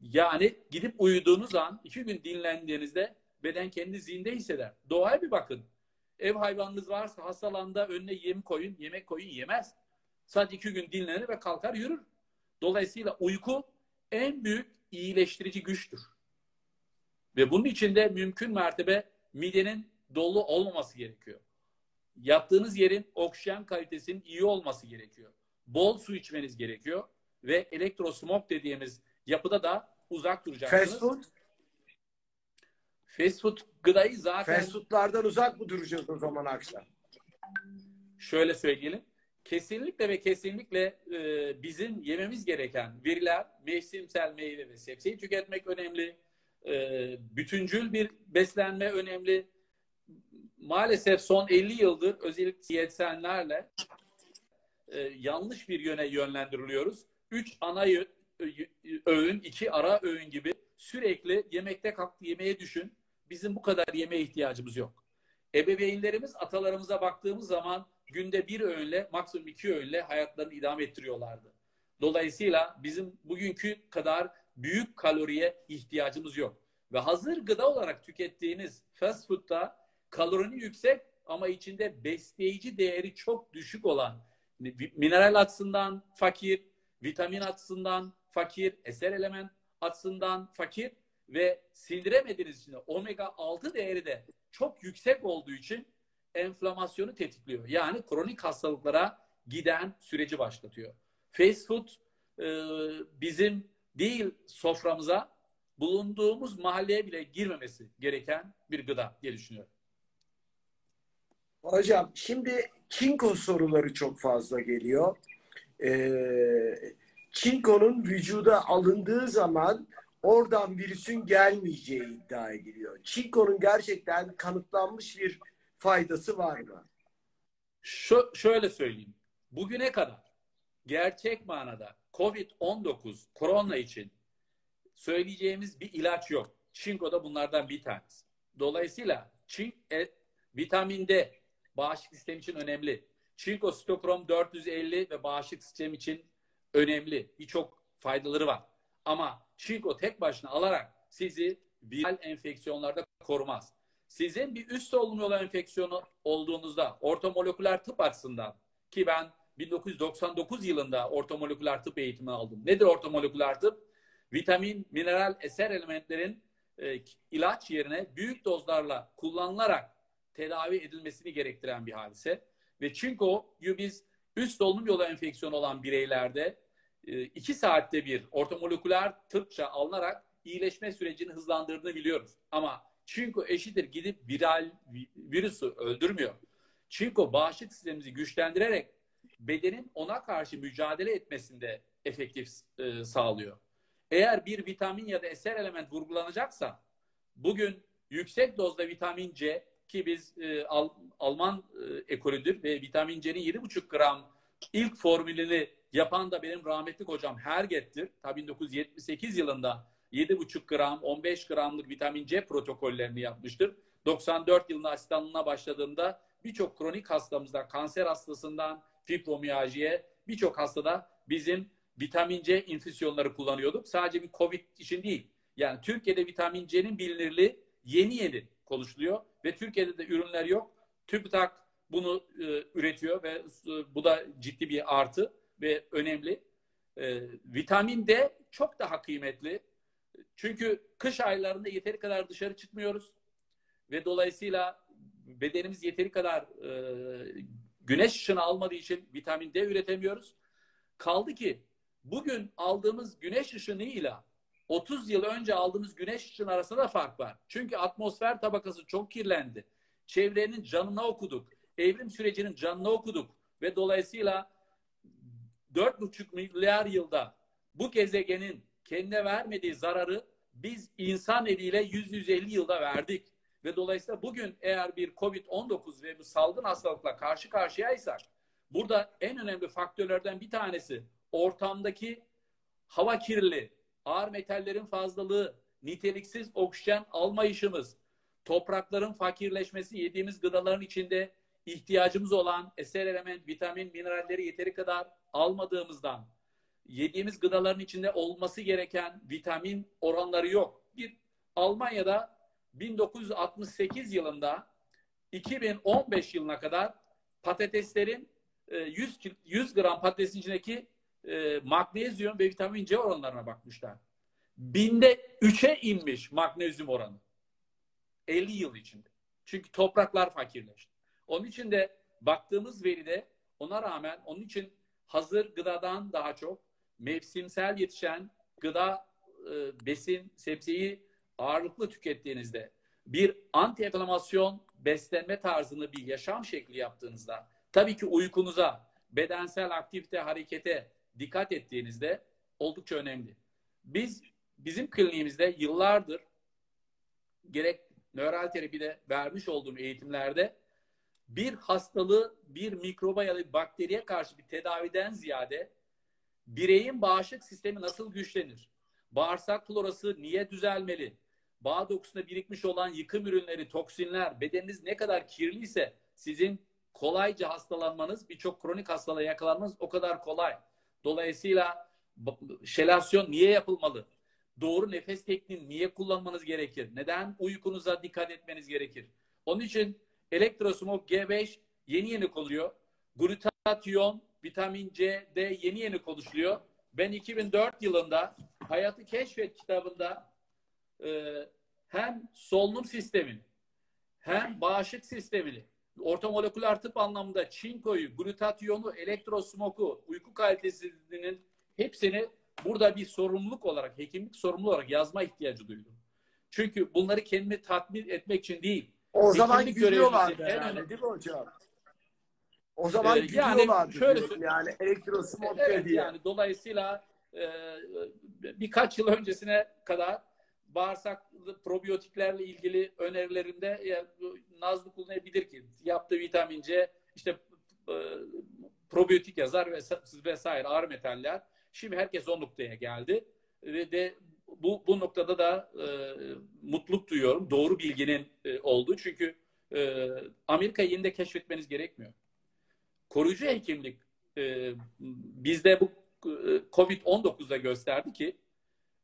Yani gidip uyuduğunuz an, iki gün dinlendiğinizde beden kendini zinde hisseder. Doğaya bir bakın. Ev hayvanınız varsa hastalanda önüne yem koyun, yemek koyun yemez. Sadece iki gün dinlenir ve kalkar yürür. Dolayısıyla uyku en büyük iyileştirici güçtür. Ve bunun için de mümkün mertebe midenin dolu olmaması gerekiyor. Yattığınız yerin oksijen kalitesinin iyi olması gerekiyor. Bol su içmeniz gerekiyor. Ve elektrosmog dediğimiz yapıda da uzak duracaksınız. Fast food? Fast food gıdayı zaten Fast foodlardan uzak mı duracağız o zaman akşam? şöyle söyleyelim. Kesinlikle ve kesinlikle e, bizim yememiz gereken veriler mevsimsel meyve ve sebzeyi tüketmek önemli. E, bütüncül bir beslenme önemli. Maalesef son 50 yıldır özellikle diyetisyenlerle e, yanlış bir yöne yönlendiriliyoruz. Üç ana öğün, iki ara öğün gibi sürekli yemekte kalktı yemeğe düşün. Bizim bu kadar yemeğe ihtiyacımız yok. Ebeveynlerimiz atalarımıza baktığımız zaman günde bir öğünle maksimum iki öğünle hayatlarını idame ettiriyorlardı. Dolayısıyla bizim bugünkü kadar büyük kaloriye ihtiyacımız yok. Ve hazır gıda olarak tükettiğiniz fast food'da kalorinin yüksek ama içinde besleyici değeri çok düşük olan mineral açısından fakir, vitamin açısından fakir, eser element açısından fakir ve sindiremediğiniz için omega 6 değeri de çok yüksek olduğu için enflamasyonu tetikliyor. Yani kronik hastalıklara giden süreci başlatıyor. Fast food e, bizim değil soframıza bulunduğumuz mahalleye bile girmemesi gereken bir gıda diye düşünüyorum. Hocam şimdi çinko soruları çok fazla geliyor. Ee, çinkonun vücuda alındığı zaman oradan virüsün gelmeyeceği iddia ediliyor. Çinkonun gerçekten kanıtlanmış bir faydası var mı? Şu, şöyle söyleyeyim. Bugüne kadar gerçek manada COVID-19 korona için söyleyeceğimiz bir ilaç yok. Çinko da bunlardan bir tanesi. Dolayısıyla çink, e, vitamin D bağışıklık sistemi için önemli. Çinko stokrom 450 ve bağışıklık sistemi için önemli. Birçok faydaları var. Ama çinko tek başına alarak sizi viral enfeksiyonlarda korumaz. Sizin bir üst solunum yolu enfeksiyonu olduğunuzda ortomoleküler tıp açısından ki ben 1999 yılında ortomoleküler tıp eğitimi aldım. Nedir ortomoleküler tıp? Vitamin, mineral, eser elementlerin e, ilaç yerine büyük dozlarla kullanılarak tedavi edilmesini gerektiren bir hadise. Ve çinkoyu biz üst solunum yolu enfeksiyonu olan bireylerde e, iki saatte bir ortomoleküler tıpça alınarak iyileşme sürecini hızlandırdığını biliyoruz. Ama çinko eşittir gidip viral virüsü öldürmüyor. Çinko bağışıklık sistemimizi güçlendirerek bedenin ona karşı mücadele etmesinde efektif e, sağlıyor. Eğer bir vitamin ya da eser element vurgulanacaksa bugün yüksek dozda vitamin C ki biz e, Al, Alman e, ekolüdür ve vitamin C'nin 7,5 gram ilk formülünü yapan da benim rahmetli hocam Herget'tir. Ta 1978 yılında 7,5 gram 15 gramlık vitamin C protokollerini yapmıştır. 94 yılında asistanlığına başladığımda birçok kronik hastamızda kanser hastasından fibromiyaljiye birçok hastada bizim vitamin C infüzyonları kullanıyorduk. Sadece bir Covid için değil. Yani Türkiye'de vitamin C'nin bilinirliği yeni yeni konuşuluyor ve Türkiye'de de ürünler yok. TÜBİTAK bunu e, üretiyor ve e, bu da ciddi bir artı ve önemli. E, vitamin D çok daha kıymetli. Çünkü kış aylarında yeteri kadar dışarı çıkmıyoruz ve dolayısıyla bedenimiz yeteri kadar e, güneş ışını almadığı için vitamin D üretemiyoruz. Kaldı ki bugün aldığımız güneş ışınıyla 30 yıl önce aldığımız güneş ışını arasında da fark var. Çünkü atmosfer tabakası çok kirlendi. Çevrenin canına okuduk. Evrim sürecinin canına okuduk. Ve dolayısıyla 4,5 milyar yılda bu gezegenin kendine vermediği zararı biz insan eliyle 100-150 yılda verdik. Ve dolayısıyla bugün eğer bir COVID-19 ve bu salgın hastalıkla karşı karşıyaysak burada en önemli faktörlerden bir tanesi ortamdaki hava kirliliği, ağır metallerin fazlalığı, niteliksiz oksijen almayışımız, toprakların fakirleşmesi, yediğimiz gıdaların içinde ihtiyacımız olan eser element, vitamin, mineralleri yeteri kadar almadığımızdan, yediğimiz gıdaların içinde olması gereken vitamin oranları yok. Bir Almanya'da 1968 yılında 2015 yılına kadar patateslerin 100, 100 gram patatesin içindeki e, magnezyum ve vitamin C oranlarına bakmışlar. Binde 3'e inmiş magnezyum oranı. 50 yıl içinde. Çünkü topraklar fakirleşti. Onun için de baktığımız veride ona rağmen onun için hazır gıdadan daha çok mevsimsel yetişen gıda, e, besin, sebzeyi ağırlıklı tükettiğinizde bir anti-enflamasyon beslenme tarzını bir yaşam şekli yaptığınızda tabii ki uykunuza, bedensel aktivite, harekete dikkat ettiğinizde oldukça önemli. Biz bizim kliniğimizde yıllardır gerek nöral terapide vermiş olduğum eğitimlerde bir hastalığı bir mikroba ya da bir bakteriye karşı bir tedaviden ziyade bireyin bağışıklık sistemi nasıl güçlenir? Bağırsak florası niye düzelmeli? Bağ dokusunda birikmiş olan yıkım ürünleri, toksinler, bedeniniz ne kadar kirliyse sizin kolayca hastalanmanız, birçok kronik hastalığa yakalanmanız o kadar kolay. Dolayısıyla şelasyon niye yapılmalı? Doğru nefes tekniğini niye kullanmanız gerekir? Neden uykunuza dikkat etmeniz gerekir? Onun için elektrosmog G5 yeni yeni konuluyor. Glutatyon, vitamin C, D yeni yeni konuşuluyor. Ben 2004 yılında Hayatı Keşfet kitabında e, hem solunum sistemini hem bağışık sistemini orta moleküler tıp anlamında çinkoyu, glutatyonu, elektrosmoku, uyku kalitesinin hepsini burada bir sorumluluk olarak, hekimlik sorumlu olarak yazma ihtiyacı duydum. Çünkü bunları kendimi tatmin etmek için değil. O zaman gülüyorlardı yani, önemli- değil mi hocam? O zaman Ee, yani gülüyorlardı. şöyle diyorum. yani elektrosmog Evet diye. yani dolayısıyla e, birkaç yıl öncesine kadar bağırsak probiyotiklerle ilgili önerilerinde ya, Nazlı kullanabilir ki yaptığı vitamin C işte e, probiyotik yazar ves- vesaire ağır metaller. Şimdi herkes o noktaya geldi ve de bu bu noktada da e, mutluluk duyuyorum. Doğru bilginin e, olduğu çünkü e, Amerika'yı yeniden keşfetmeniz gerekmiyor. Koruyucu hekimlik e, bizde bu e, Covid-19'da gösterdi ki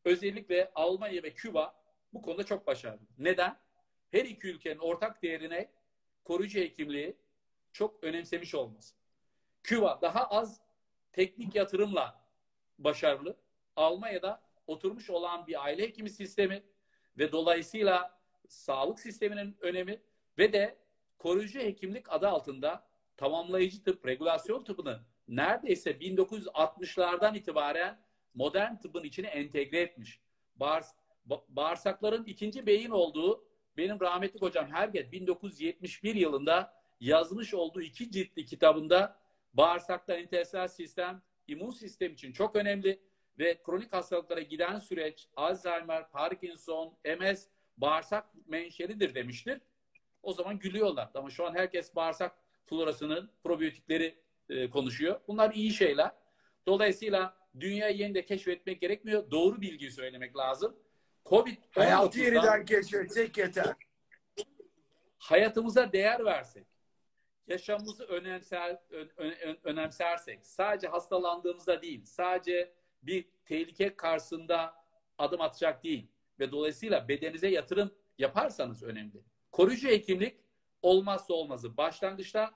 özellikle Almanya ve Küba bu konuda çok başarılı. Neden? Her iki ülkenin ortak değerine koruyucu hekimliği çok önemsemiş olması. Küba daha az teknik yatırımla başarılı. Almanya'da oturmuş olan bir aile hekimi sistemi ve dolayısıyla sağlık sisteminin önemi ve de koruyucu hekimlik adı altında tamamlayıcı tıp, regülasyon tıpını neredeyse 1960'lardan itibaren modern tıbbın içine entegre etmiş. Bağırs ba- bağırsakların ikinci beyin olduğu benim rahmetli hocam Herget 1971 yılında yazmış olduğu iki ciltli kitabında bağırsaklar intestinal sistem immün sistem için çok önemli ve kronik hastalıklara giden süreç Alzheimer, Parkinson, MS bağırsak menşelidir demiştir. O zaman gülüyorlar. Ama şu an herkes bağırsak florasının probiyotikleri e, konuşuyor. Bunlar iyi şeyler. Dolayısıyla dünyayı yeniden keşfetmek gerekmiyor. Doğru bilgiyi söylemek lazım. Covid Hayatı yeniden keşfetsek yeter. hayatımıza değer versek, yaşamımızı önemser, ö- ö- önemsersek, sadece hastalandığımızda değil, sadece bir tehlike karşısında adım atacak değil ve dolayısıyla bedenize yatırım yaparsanız önemli. Koruyucu hekimlik olmazsa olmazı. Başlangıçta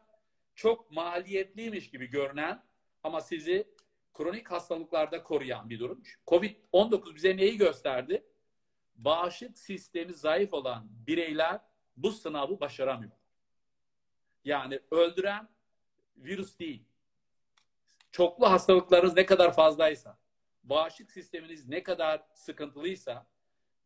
çok maliyetliymiş gibi görünen ama sizi kronik hastalıklarda koruyan bir durum. Covid-19 bize neyi gösterdi? Bağışıklık sistemi zayıf olan bireyler bu sınavı başaramıyor. Yani öldüren virüs değil. Çoklu hastalıklarınız ne kadar fazlaysa, bağışıklık sisteminiz ne kadar sıkıntılıysa,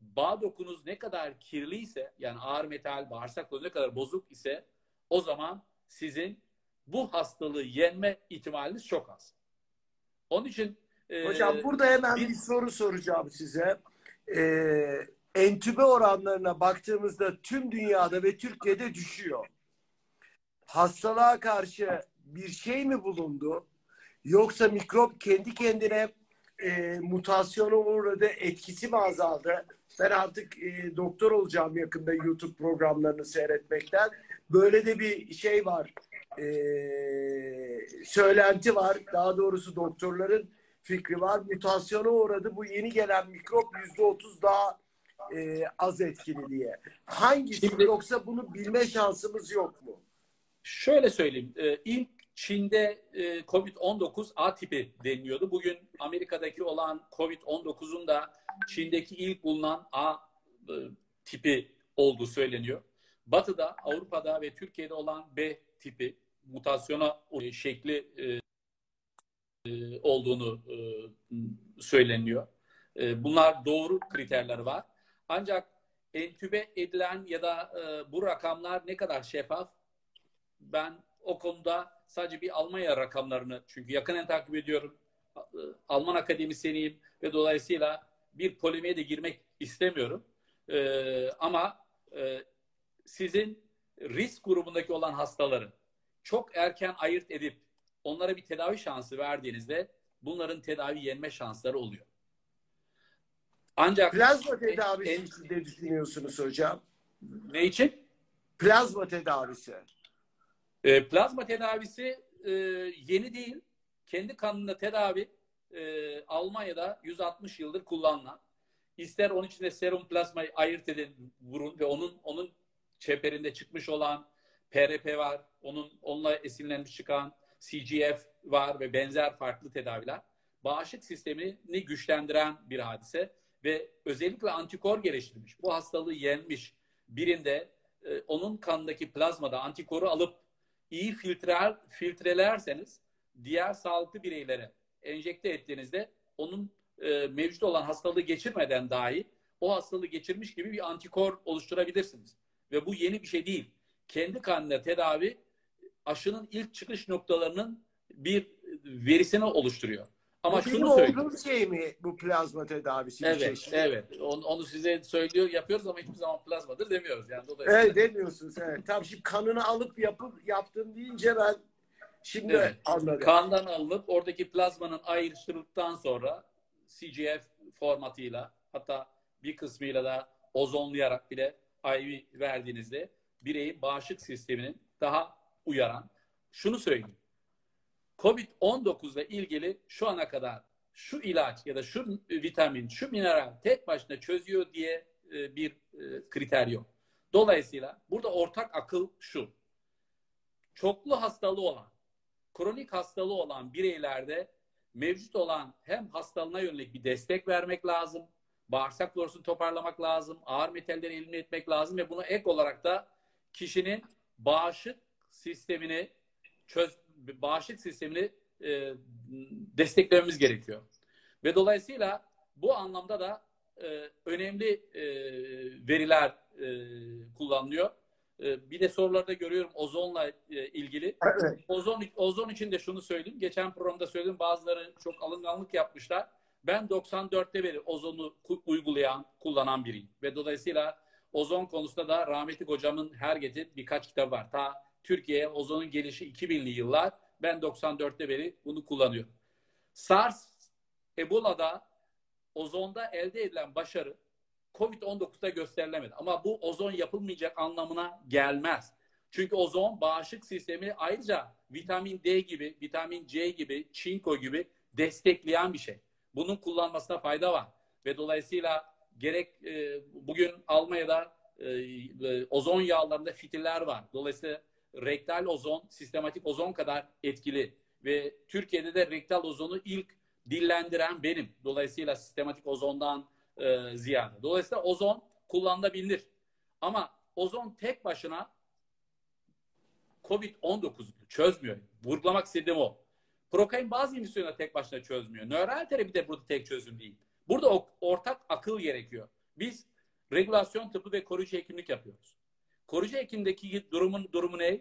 bağ dokunuz ne kadar kirliyse, yani ağır metal, bağırsak ne kadar bozuk ise o zaman sizin bu hastalığı yenme ihtimaliniz çok az. Onun için e, Hocam burada hemen bir- bir soru soracağım size. Ee, entübe oranlarına baktığımızda tüm dünyada ve Türkiye'de düşüyor. Hastalığa karşı bir şey mi bulundu? Yoksa mikrop kendi kendine e, mutasyona uğradı, etkisi mi azaldı? Ben artık e, doktor olacağım yakında YouTube programlarını seyretmekten. Böyle de bir şey var. E, söylenti var. Daha doğrusu doktorların fikri var. Mutasyona uğradı. Bu yeni gelen mikrop yüzde otuz daha e, az etkili diye. Hangisi Şimdi- yoksa bunu bilme şansımız yok mu? Şöyle söyleyeyim. E, ilk Çin'de e, COVID-19 A tipi deniliyordu. Bugün Amerika'daki olan COVID-19'un da Çin'deki ilk bulunan A e, tipi olduğu söyleniyor. Batı'da, Avrupa'da ve Türkiye'de olan B tipi mutasyona şekli e, e, olduğunu e, söyleniyor. E, bunlar doğru kriterler var. Ancak entübe edilen ya da e, bu rakamlar ne kadar şeffaf ben o konuda sadece bir Almanya rakamlarını çünkü yakinen takip ediyorum. E, Alman akademisyeniyim ve dolayısıyla bir polemiğe de girmek istemiyorum. E, ama e, sizin risk grubundaki olan hastaları çok erken ayırt edip onlara bir tedavi şansı verdiğinizde bunların tedavi yenme şansları oluyor. Ancak Plazma tedavisi en- için ne düşünüyorsunuz hocam? ne için? Plazma tedavisi. E, plazma tedavisi e, yeni değil. Kendi kanında tedavi e, Almanya'da 160 yıldır kullanılan. İster onun içinde serum plazmayı ayırt edin, vurun ve onun onun çeperinde çıkmış olan PRP var. Onun onunla esinlenmiş çıkan CGF var ve benzer farklı tedaviler. Bağışıklık sistemini güçlendiren bir hadise ve özellikle antikor geliştirmiş. Bu hastalığı yenmiş birinde e, onun kanındaki plazmada antikoru alıp iyi filtreler, filtrelerseniz diğer sağlıklı bireylere enjekte ettiğinizde onun e, mevcut olan hastalığı geçirmeden dahi o hastalığı geçirmiş gibi bir antikor oluşturabilirsiniz. Ve bu yeni bir şey değil. Kendi kanında tedavi aşının ilk çıkış noktalarının bir verisini oluşturuyor. Ama bu şunu söyleyeyim. şey mi bu plazma tedavisi? Evet, çeşit? evet. Onu, onu size söylüyor, yapıyoruz ama hiçbir zaman plazmadır demiyoruz. Yani dolayısıyla Evet demiyorsunuz. Evet. Tam şimdi kanını alıp yapıp yaptım deyince ben şimdi Evet. anladım. Kandan alınıp oradaki plazmanın ayrıştırıldıktan sonra CGF formatıyla hatta bir kısmıyla da ozonlayarak bile IV verdiğinizde bireyin bağışıklık sisteminin daha uyaran. Şunu söyleyeyim. Covid-19 ile ilgili şu ana kadar şu ilaç ya da şu vitamin, şu mineral tek başına çözüyor diye e, bir e, kriter yok. Dolayısıyla burada ortak akıl şu. Çoklu hastalığı olan, kronik hastalığı olan bireylerde mevcut olan hem hastalığına yönelik bir destek vermek lazım, bağırsak florasını toparlamak lazım, ağır metalleri elimine etmek lazım ve buna ek olarak da kişinin bağışık sistemini çöz, bağışık sistemini e, desteklememiz gerekiyor. Ve dolayısıyla bu anlamda da e, önemli e, veriler e, kullanılıyor. E, bir de sorularda görüyorum ozonla e, ilgili. Evet. Ozon, ozon için de şunu söyleyeyim. Geçen programda söyledim bazıları çok alınganlık yapmışlar. Ben 94'te beri ozonu uygulayan, kullanan biriyim. Ve dolayısıyla ozon konusunda da rahmetli hocamın her gece birkaç kitap var. Ta Türkiye'ye ozonun gelişi 2000'li yıllar. Ben 94'te beri bunu kullanıyorum. SARS, Ebola'da ozonda elde edilen başarı COVID-19'da gösterilemedi. Ama bu ozon yapılmayacak anlamına gelmez. Çünkü ozon bağışıklık sistemi ayrıca vitamin D gibi, vitamin C gibi, çinko gibi destekleyen bir şey. Bunun kullanmasına fayda var. Ve dolayısıyla gerek e, bugün Almanya'da e, ozon yağlarında fitiller var. Dolayısıyla rektal ozon, sistematik ozon kadar etkili. Ve Türkiye'de de rektal ozonu ilk dillendiren benim. Dolayısıyla sistematik ozondan e, ziyade. Dolayısıyla ozon kullanılabilir. Ama ozon tek başına COVID-19 çözmüyor. Vurgulamak istediğim o. Prokain bazı emisyonları tek başına çözmüyor. Nöral terapi de burada tek çözüm değil. Burada ortak akıl gerekiyor. Biz regülasyon tıbbı ve koruyucu hekimlik yapıyoruz. Koruyucu hekimdeki durumun durumu ne?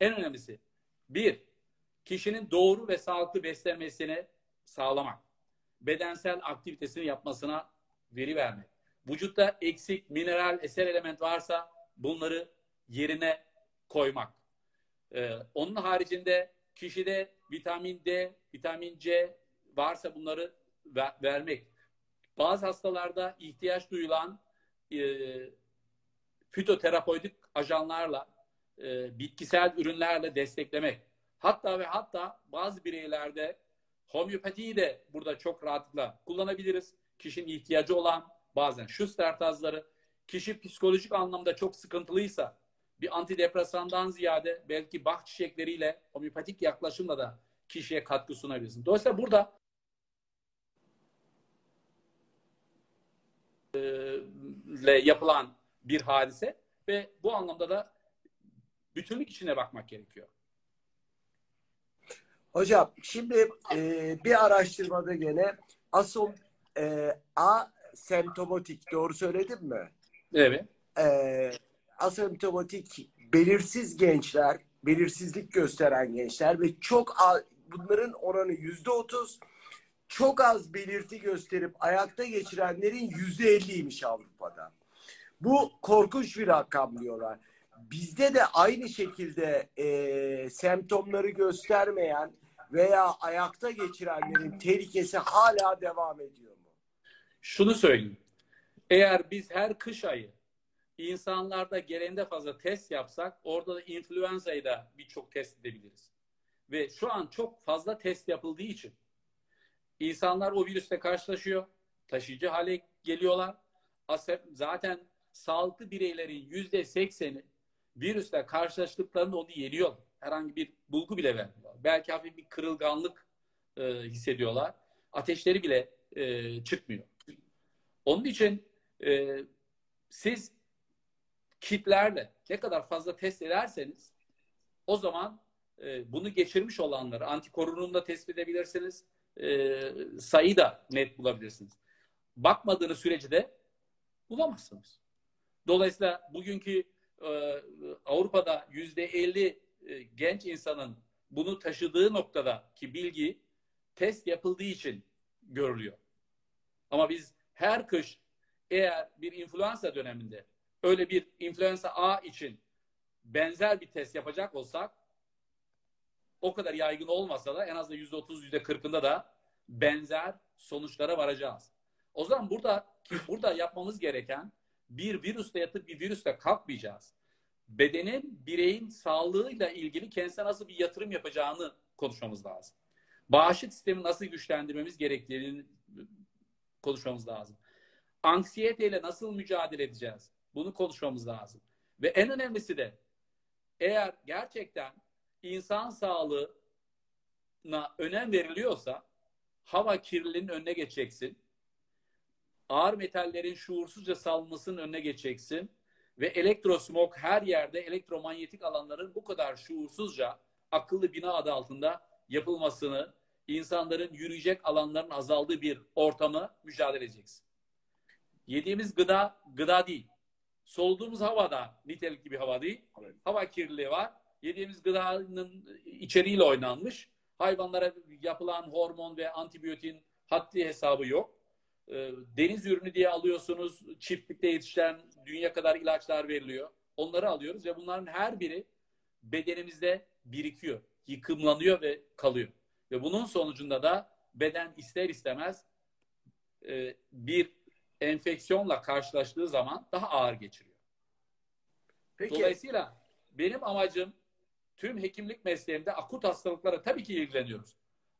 En önemlisi bir, kişinin doğru ve sağlıklı beslenmesine sağlamak. Bedensel aktivitesini yapmasına veri vermek. Vücutta eksik mineral, eser element varsa bunları yerine koymak. Ee, onun haricinde kişide vitamin D, vitamin C varsa bunları ver, vermek. Bazı hastalarda ihtiyaç duyulan e, fitoterapötik ajanlarla, e, bitkisel ürünlerle desteklemek. Hatta ve hatta bazı bireylerde homeopatiyi de burada çok rahatlıkla kullanabiliriz. Kişinin ihtiyacı olan bazen Schuster tazları, kişi psikolojik anlamda çok sıkıntılıysa bir antidepresandan ziyade belki bak çiçekleriyle homeopatik yaklaşımla da kişiye katkı sunabilirsin. Dolayısıyla burada ile yapılan bir hadise ve bu anlamda da bütünlük içine bakmak gerekiyor. Hocam şimdi e, bir araştırmada gene asıl e, asemptomatik doğru söyledim mi? Evet. E, asemptomatik belirsiz gençler, belirsizlik gösteren gençler ve çok bunların oranı yüzde otuz çok az belirti gösterip ayakta geçirenlerin yüzde elliymiş Avrupa'da. Bu korkunç bir rakam diyorlar. Bizde de aynı şekilde e, semptomları göstermeyen veya ayakta geçirenlerin tehlikesi hala devam ediyor mu? Şunu söyleyeyim. Eğer biz her kış ayı insanlarda gereğinde fazla test yapsak orada da influenza'yı da birçok test edebiliriz. Ve şu an çok fazla test yapıldığı için insanlar o virüste karşılaşıyor. Taşıyıcı hale geliyorlar. Zaten sağlıklı bireylerin yüzde sekseni virüsle karşılaştıklarında onu yeniyor. Herhangi bir bulgu bile vermiyor. Belki hafif bir kırılganlık e, hissediyorlar. Ateşleri bile e, çıkmıyor. Onun için e, siz kitlerle ne kadar fazla test ederseniz o zaman e, bunu geçirmiş olanları antikorununu da tespit edebilirsiniz. E, sayı da net bulabilirsiniz. Bakmadığınız sürece de bulamazsınız. Dolayısıyla bugünkü e, Avrupa'da yüzde elli e, genç insanın bunu taşıdığı noktada ki bilgi test yapıldığı için görülüyor. Ama biz her kış eğer bir influenza döneminde öyle bir influenza A için benzer bir test yapacak olsak o kadar yaygın olmasa da en az da yüzde otuz, yüzde kırkında da benzer sonuçlara varacağız. O zaman burada ki burada yapmamız gereken bir virüste yatıp bir virüste kalkmayacağız. Bedenin, bireyin sağlığıyla ilgili kendisine nasıl bir yatırım yapacağını konuşmamız lazım. Bağışık sistemi nasıl güçlendirmemiz gerektiğini konuşmamız lazım. Anksiyeteyle nasıl mücadele edeceğiz? Bunu konuşmamız lazım. Ve en önemlisi de eğer gerçekten insan sağlığına önem veriliyorsa hava kirliliğinin önüne geçeceksin. Ağır metallerin şuursuzca salınmasının önüne geçeceksin. Ve elektrosmog her yerde elektromanyetik alanların bu kadar şuursuzca akıllı bina adı altında yapılmasını, insanların yürüyecek alanların azaldığı bir ortamı mücadele edeceksin. Yediğimiz gıda, gıda değil. Soluduğumuz hava da nitelikli bir hava değil. Evet. Hava kirliliği var. Yediğimiz gıdanın içeriğiyle oynanmış. Hayvanlara yapılan hormon ve antibiyotin haddi hesabı yok. Deniz ürünü diye alıyorsunuz. Çiftlikte yetişen dünya kadar ilaçlar veriliyor. Onları alıyoruz ve bunların her biri bedenimizde birikiyor, yıkımlanıyor ve kalıyor. Ve bunun sonucunda da beden ister istemez bir enfeksiyonla karşılaştığı zaman daha ağır geçiriyor. Peki. Dolayısıyla benim amacım tüm hekimlik mesleğimde akut hastalıklara tabii ki ilgileniyoruz.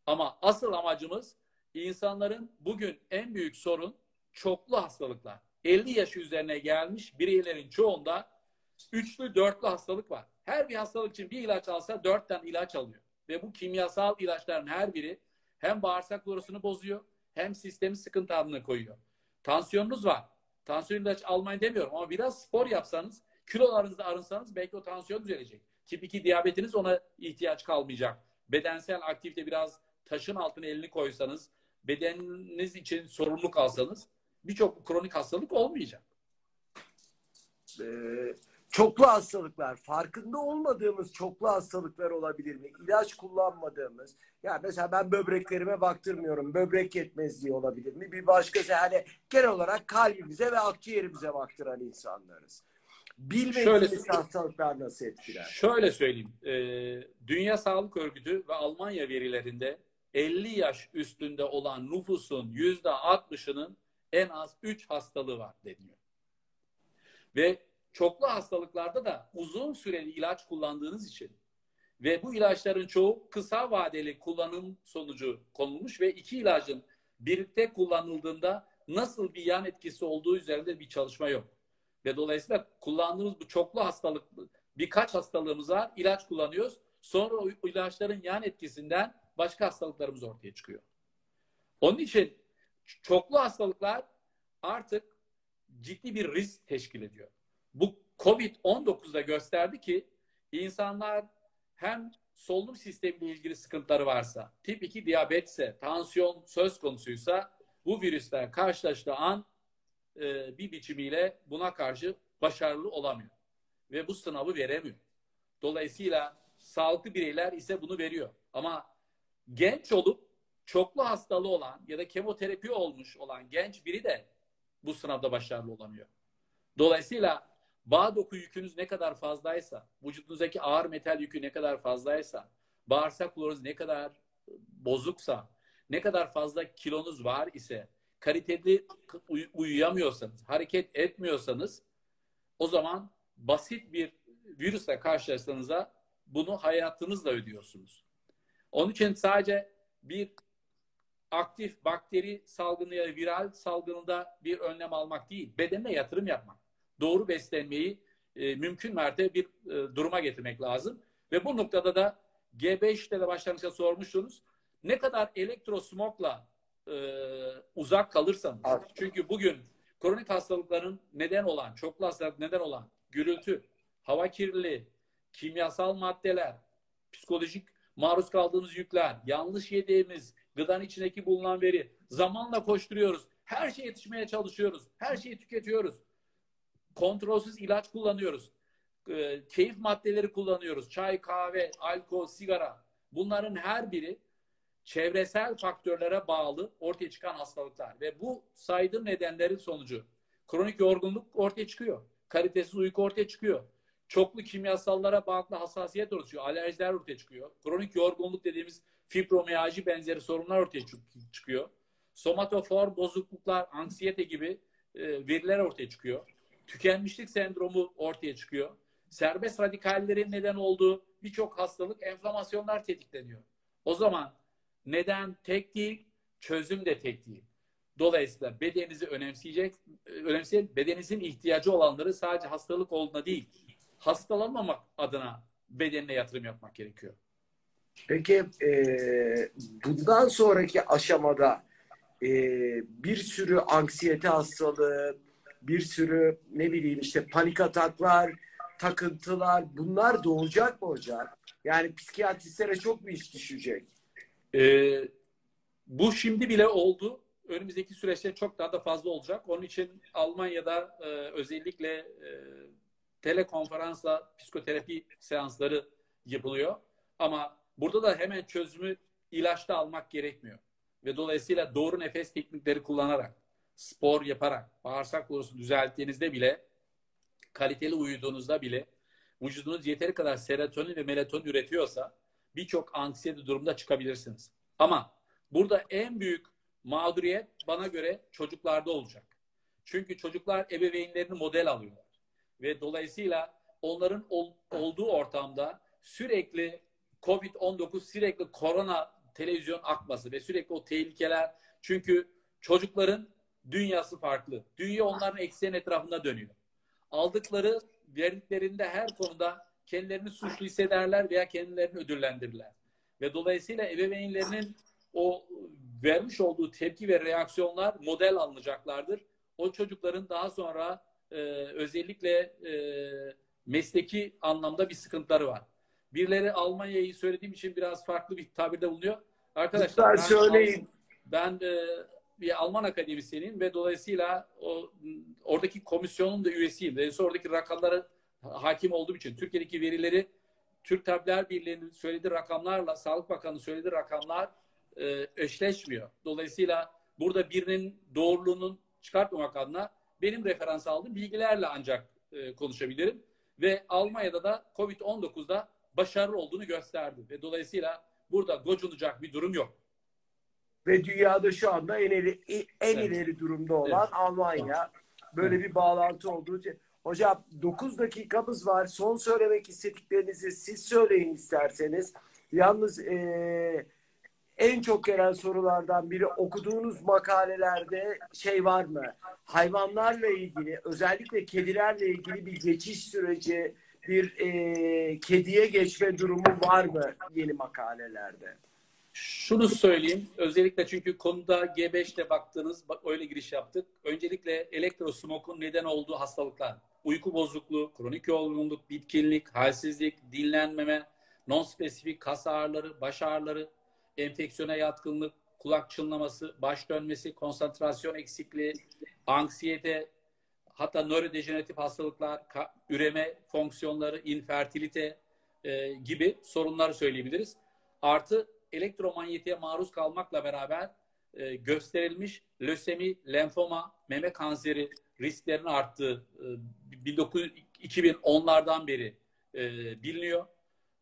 Ama asıl amacımız insanların bugün en büyük sorun çoklu hastalıklar. 50 yaş üzerine gelmiş bireylerin çoğunda üçlü, dörtlü hastalık var. Her bir hastalık için bir ilaç alsa dört tane ilaç alıyor. Ve bu kimyasal ilaçların her biri hem bağırsak florasını bozuyor hem sistemi sıkıntı altına koyuyor. Tansiyonunuz var. Tansiyon ilaç almayın demiyorum ama biraz spor yapsanız, kilolarınızda arınsanız belki o tansiyon düzelecek. Tip 2 diyabetiniz ona ihtiyaç kalmayacak. Bedensel aktivite biraz taşın altına elini koysanız, bedeniniz için sorumluluk alsanız birçok kronik hastalık olmayacak. Ee, çoklu hastalıklar, farkında olmadığımız çoklu hastalıklar olabilir mi? İlaç kullanmadığımız. Ya mesela ben böbreklerime baktırmıyorum. Böbrek yetmezliği olabilir mi? Bir başkası hani genel olarak kalbimize ve akciğerimize baktıran insanlarız. Bilmediğimiz Şöyle- hastalıklar nasıl etkiler? Şöyle söyleyeyim. Ee, Dünya Sağlık Örgütü ve Almanya verilerinde 50 yaş üstünde olan nüfusun %60'ının en az 3 hastalığı var deniyor. Ve çoklu hastalıklarda da uzun süreli ilaç kullandığınız için ve bu ilaçların çoğu kısa vadeli kullanım sonucu konulmuş ve iki ilacın birlikte kullanıldığında nasıl bir yan etkisi olduğu üzerinde bir çalışma yok. Ve dolayısıyla kullandığımız bu çoklu hastalık birkaç hastalığımız var. ilaç kullanıyoruz. Sonra o ilaçların yan etkisinden başka hastalıklarımız ortaya çıkıyor. Onun için çoklu hastalıklar artık ciddi bir risk teşkil ediyor. Bu Covid-19'da gösterdi ki insanlar hem solunum sistemiyle ilgili sıkıntıları varsa, tip 2 diyabetse, tansiyon söz konusuysa bu virüsler karşılaştığı an e, bir biçimiyle buna karşı başarılı olamıyor. Ve bu sınavı veremiyor. Dolayısıyla sağlıklı bireyler ise bunu veriyor. Ama genç olup çoklu hastalığı olan ya da kemoterapi olmuş olan genç biri de bu sınavda başarılı olamıyor. Dolayısıyla bağ doku yükünüz ne kadar fazlaysa, vücudunuzdaki ağır metal yükü ne kadar fazlaysa, bağırsak florunuz ne kadar bozuksa, ne kadar fazla kilonuz var ise, kaliteli uy- uyuyamıyorsanız, hareket etmiyorsanız o zaman basit bir virüsle karşılaştığınızda bunu hayatınızla ödüyorsunuz. Onun için sadece bir aktif bakteri salgını ya viral salgınında bir önlem almak değil, bedenine yatırım yapmak. Doğru beslenmeyi e, mümkün mertebe bir e, duruma getirmek lazım. Ve bu noktada da G5'te de başlangıçta sormuştunuz. Ne kadar elektrosmogla e, uzak kalırsanız. Evet. Çünkü bugün kronik hastalıkların neden olan, çoklu hastalık neden olan gürültü, hava kirliliği, kimyasal maddeler, psikolojik maruz kaldığımız yükler, yanlış yediğimiz gıdanın içindeki bulunan veri, zamanla koşturuyoruz. Her şeye yetişmeye çalışıyoruz. Her şeyi tüketiyoruz. Kontrolsüz ilaç kullanıyoruz. Ee, keyif maddeleri kullanıyoruz. Çay, kahve, alkol, sigara. Bunların her biri çevresel faktörlere bağlı ortaya çıkan hastalıklar. Ve bu saydığım nedenlerin sonucu kronik yorgunluk ortaya çıkıyor. Kalitesiz uyku ortaya çıkıyor. Çoklu kimyasallara bağlı hassasiyet çıkıyor. Alerjiler ortaya çıkıyor. Kronik yorgunluk dediğimiz fibromiyalji benzeri sorunlar ortaya çık- çıkıyor. Somatofor bozukluklar, anksiyete gibi e, veriler ortaya çıkıyor. Tükenmişlik sendromu ortaya çıkıyor. Serbest radikallerin neden olduğu birçok hastalık, enflamasyonlar tetikleniyor. O zaman neden tek değil, çözüm de tek değil. Dolayısıyla bedeninizi önemseyecek, önemseyecek bedeninizin ihtiyacı olanları sadece hastalık olduğuna değil, hastalanmamak adına bedenine yatırım yapmak gerekiyor. Peki e, bundan sonraki aşamada e, bir sürü anksiyete hastalığı, bir sürü ne bileyim işte panik ataklar, takıntılar bunlar doğacak mı hocam? Yani psikiyatristlere çok mu iş düşecek? Ee, bu şimdi bile oldu. Önümüzdeki süreçte çok daha da fazla olacak. Onun için Almanya'da e, özellikle e, telekonferansla psikoterapi seansları yapılıyor. Ama burada da hemen çözümü ilaçta almak gerekmiyor. Ve dolayısıyla doğru nefes teknikleri kullanarak, spor yaparak, bağırsak florasını düzelttiğinizde bile, kaliteli uyuduğunuzda bile vücudunuz yeteri kadar serotonin ve melatonin üretiyorsa birçok anksiyete durumda çıkabilirsiniz. Ama burada en büyük mağduriyet bana göre çocuklarda olacak. Çünkü çocuklar ebeveynlerini model alıyorlar. Ve dolayısıyla onların ol, olduğu ortamda sürekli Covid-19 sürekli korona televizyon akması ve sürekli o tehlikeler çünkü çocukların dünyası farklı. Dünya onların eksen etrafında dönüyor. Aldıkları verdiklerinde her konuda kendilerini suçlu hissederler veya kendilerini ödüllendirirler. Ve dolayısıyla ebeveynlerinin o vermiş olduğu tepki ve reaksiyonlar model alınacaklardır. O çocukların daha sonra e, özellikle e, mesleki anlamda bir sıkıntıları var. Birileri Almanya'yı söylediğim için biraz farklı bir tabirde bulunuyor. Arkadaşlar Lütfen söyleyin. ben e, bir Alman akademisyeniyim ve dolayısıyla o oradaki komisyonun da üyesiyim. Dolayısıyla oradaki rakamları hakim olduğum için Türkiye'deki verileri Türk Tabipler Birliği'nin söylediği rakamlarla Sağlık Bakanı söylediği rakamlar e, eşleşmiyor. Dolayısıyla burada birinin doğruluğunun çıkartmamak adına benim referans aldığım bilgilerle ancak e, konuşabilirim. Ve Almanya'da da Covid-19'da başarılı olduğunu gösterdi. Ve dolayısıyla burada gocunacak bir durum yok. Ve dünyada şu anda en ileri, en Evet. ileri durumda olan Evet. Almanya. Böyle bir bağlantı olduğu için. Hocam 9 dakikamız var. Son söylemek istediklerinizi siz söyleyin isterseniz. Yalnız eee, en çok gelen sorulardan biri okuduğunuz makalelerde şey var mı? Hayvanlarla ilgili özellikle kedilerle ilgili bir geçiş süreci, bir eee, kediye geçme durumu var mı yeni makalelerde? Şunu söyleyeyim. Özellikle çünkü konuda G5'te baktınız, bak öyle giriş yaptık. Öncelikle elektrosmokun neden olduğu hastalıklar. Uyku bozukluğu, kronik yorgunluk, bitkinlik, halsizlik, dinlenmeme, non-spesifik kas ağrıları, baş ağrıları, enfeksiyona yatkınlık, kulak çınlaması, baş dönmesi, konsantrasyon eksikliği, anksiyete, hatta nörodejeneratif hastalıklar, üreme fonksiyonları, infertilite e, gibi sorunları söyleyebiliriz. Artı elektromanyetiğe maruz kalmakla beraber e, gösterilmiş lösemi, lenfoma, meme kanseri risklerinin arttığı e, 19 2010'lardan beri e, biliniyor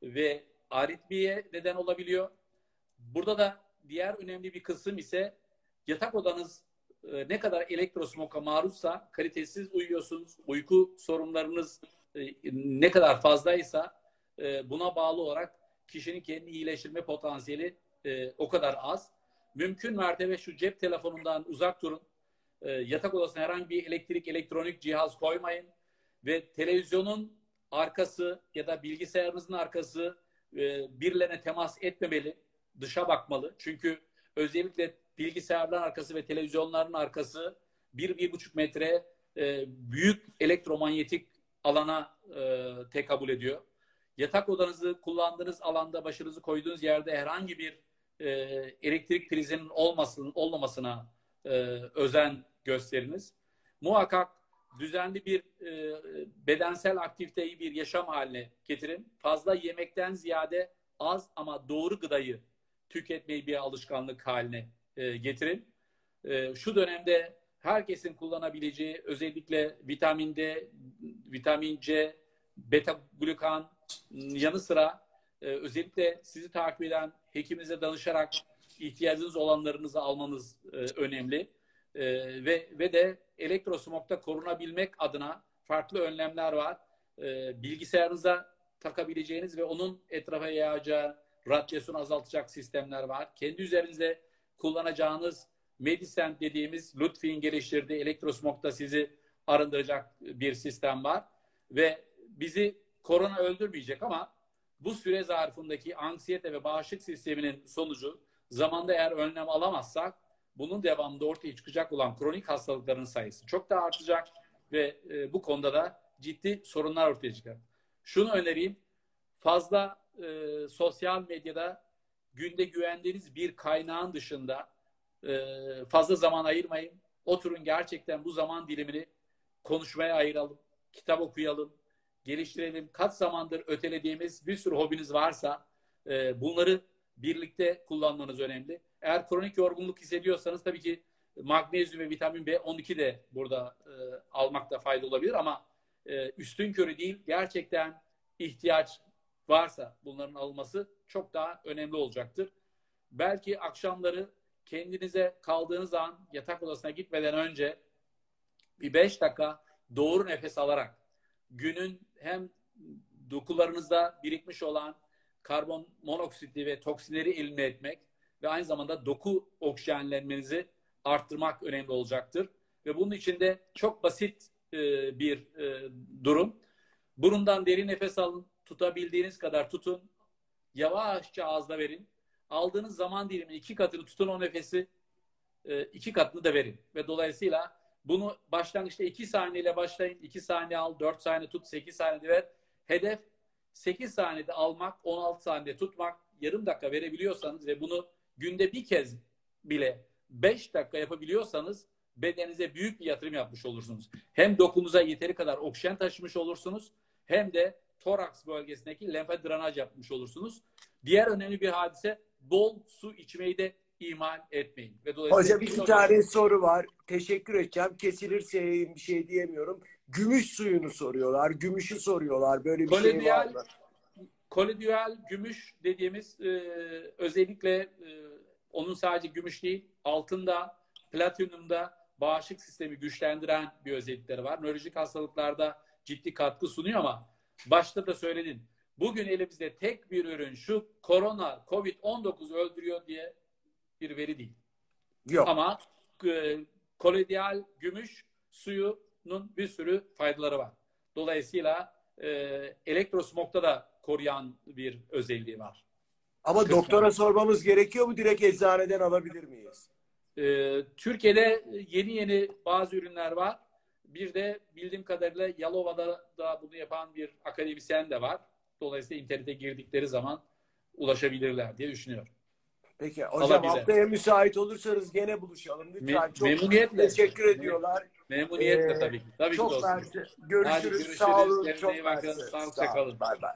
ve aritmiye neden olabiliyor. Burada da diğer önemli bir kısım ise yatak odanız e, ne kadar elektrosmoka maruzsa kalitesiz uyuyorsunuz. Uyku sorunlarınız e, ne kadar fazlaysa e, buna bağlı olarak kişinin kendini iyileştirme potansiyeli e, o kadar az. Mümkün mertebe şu cep telefonundan uzak durun. E, yatak odasına herhangi bir elektrik, elektronik cihaz koymayın. Ve televizyonun arkası ya da bilgisayarınızın arkası e, birilerine temas etmemeli. Dışa bakmalı. Çünkü özellikle bilgisayarların arkası ve televizyonların arkası 1-1,5 metre e, büyük elektromanyetik alana e, tekabül ediyor yatak odanızı kullandığınız alanda başınızı koyduğunuz yerde herhangi bir e, elektrik prizinin olmasın, olmamasına e, özen gösteriniz. Muhakkak düzenli bir e, bedensel aktiviteyi bir yaşam haline getirin. Fazla yemekten ziyade az ama doğru gıdayı tüketmeyi bir alışkanlık haline e, getirin. E, şu dönemde herkesin kullanabileceği özellikle vitamin D, vitamin C, beta glukan, yanı sıra e, özellikle sizi takip eden hekiminize danışarak ihtiyacınız olanlarınızı almanız e, önemli. E, ve ve de elektrosmokta korunabilmek adına farklı önlemler var. E, bilgisayarınıza takabileceğiniz ve onun etrafa yayacağı radyasyonu azaltacak sistemler var. Kendi üzerinizde kullanacağınız Medicent dediğimiz Lutfi'nin geliştirdiği elektrosmokta sizi arındıracak bir sistem var. Ve bizi korona öldürmeyecek ama bu süre zarfındaki anksiyete ve bağışıklık sisteminin sonucu zamanda eğer önlem alamazsak bunun devamında ortaya çıkacak olan kronik hastalıkların sayısı çok daha artacak ve e, bu konuda da ciddi sorunlar ortaya çıkar. Şunu önereyim. Fazla e, sosyal medyada günde güvendiğiniz bir kaynağın dışında e, fazla zaman ayırmayın. Oturun gerçekten bu zaman dilimini konuşmaya ayıralım. Kitap okuyalım geliştirelim. Kaç zamandır ötelediğimiz bir sürü hobiniz varsa e, bunları birlikte kullanmanız önemli. Eğer kronik yorgunluk hissediyorsanız tabii ki magnezyum ve vitamin B12 de burada e, almakta fayda olabilir ama e, üstün körü değil gerçekten ihtiyaç varsa bunların alınması çok daha önemli olacaktır. Belki akşamları kendinize kaldığınız an yatak odasına gitmeden önce bir beş dakika doğru nefes alarak günün hem dokularınızda birikmiş olan karbon monoksiti ve toksinleri elimine etmek ve aynı zamanda doku oksijenlenmenizi arttırmak önemli olacaktır. Ve bunun için de çok basit e, bir e, durum. Burundan derin nefes alın, tutabildiğiniz kadar tutun. Yavaşça ağızda verin. Aldığınız zaman diliminin iki katını tutun o nefesi, e, iki katını da verin. Ve dolayısıyla bunu başlangıçta 2 saniyeyle başlayın. 2 saniye al, 4 saniye tut, 8 saniyede ver. Hedef 8 saniyede almak, 16 saniyede tutmak. Yarım dakika verebiliyorsanız ve bunu günde bir kez bile 5 dakika yapabiliyorsanız bedeninize büyük bir yatırım yapmış olursunuz. Hem dokunuza yeteri kadar oksijen taşımış olursunuz hem de toraks bölgesindeki lenfe drenaj yapmış olursunuz. Diğer önemli bir hadise bol su içmeyi de ihmal etmeyin. Ve dolayısıyla Hocam iki tane soru var. Teşekkür edeceğim. Kesilirse bir şey diyemiyorum. Gümüş suyunu soruyorlar. Gümüşü soruyorlar. Böyle bir şey var mı? Kolidüel gümüş dediğimiz e, özellikle e, onun sadece gümüş değil, altında, platinumda bağışıklık sistemi güçlendiren bir özellikleri var. Nörolojik hastalıklarda ciddi katkı sunuyor ama başta da söyledin. Bugün elimizde tek bir ürün şu korona, covid-19 öldürüyor diye bir veri değil. Yok. Ama e, koloidal gümüş suyunun bir sürü faydaları var. Dolayısıyla e, elektrosmokta da koruyan bir özelliği var. Ama kısmen. doktora sormamız gerekiyor mu? Direkt eczaneden alabilir miyiz? E, Türkiye'de yeni yeni bazı ürünler var. Bir de bildiğim kadarıyla Yalova'da da bunu yapan bir akademisyen de var. Dolayısıyla internete girdikleri zaman ulaşabilirler diye düşünüyorum. Peki hocam Alabilir. haftaya müsait olursanız gene buluşalım. Lütfen. Me- çok memnuniyetle. teşekkür ediyorlar. Memnuniyetle Ee, tabii ki. Tabii ki Çok dostum. mersi. Hadi Görüşürüz. görüşürüz. Sağ olun. Çok iyi bakın. Sağ olun. Bay bay.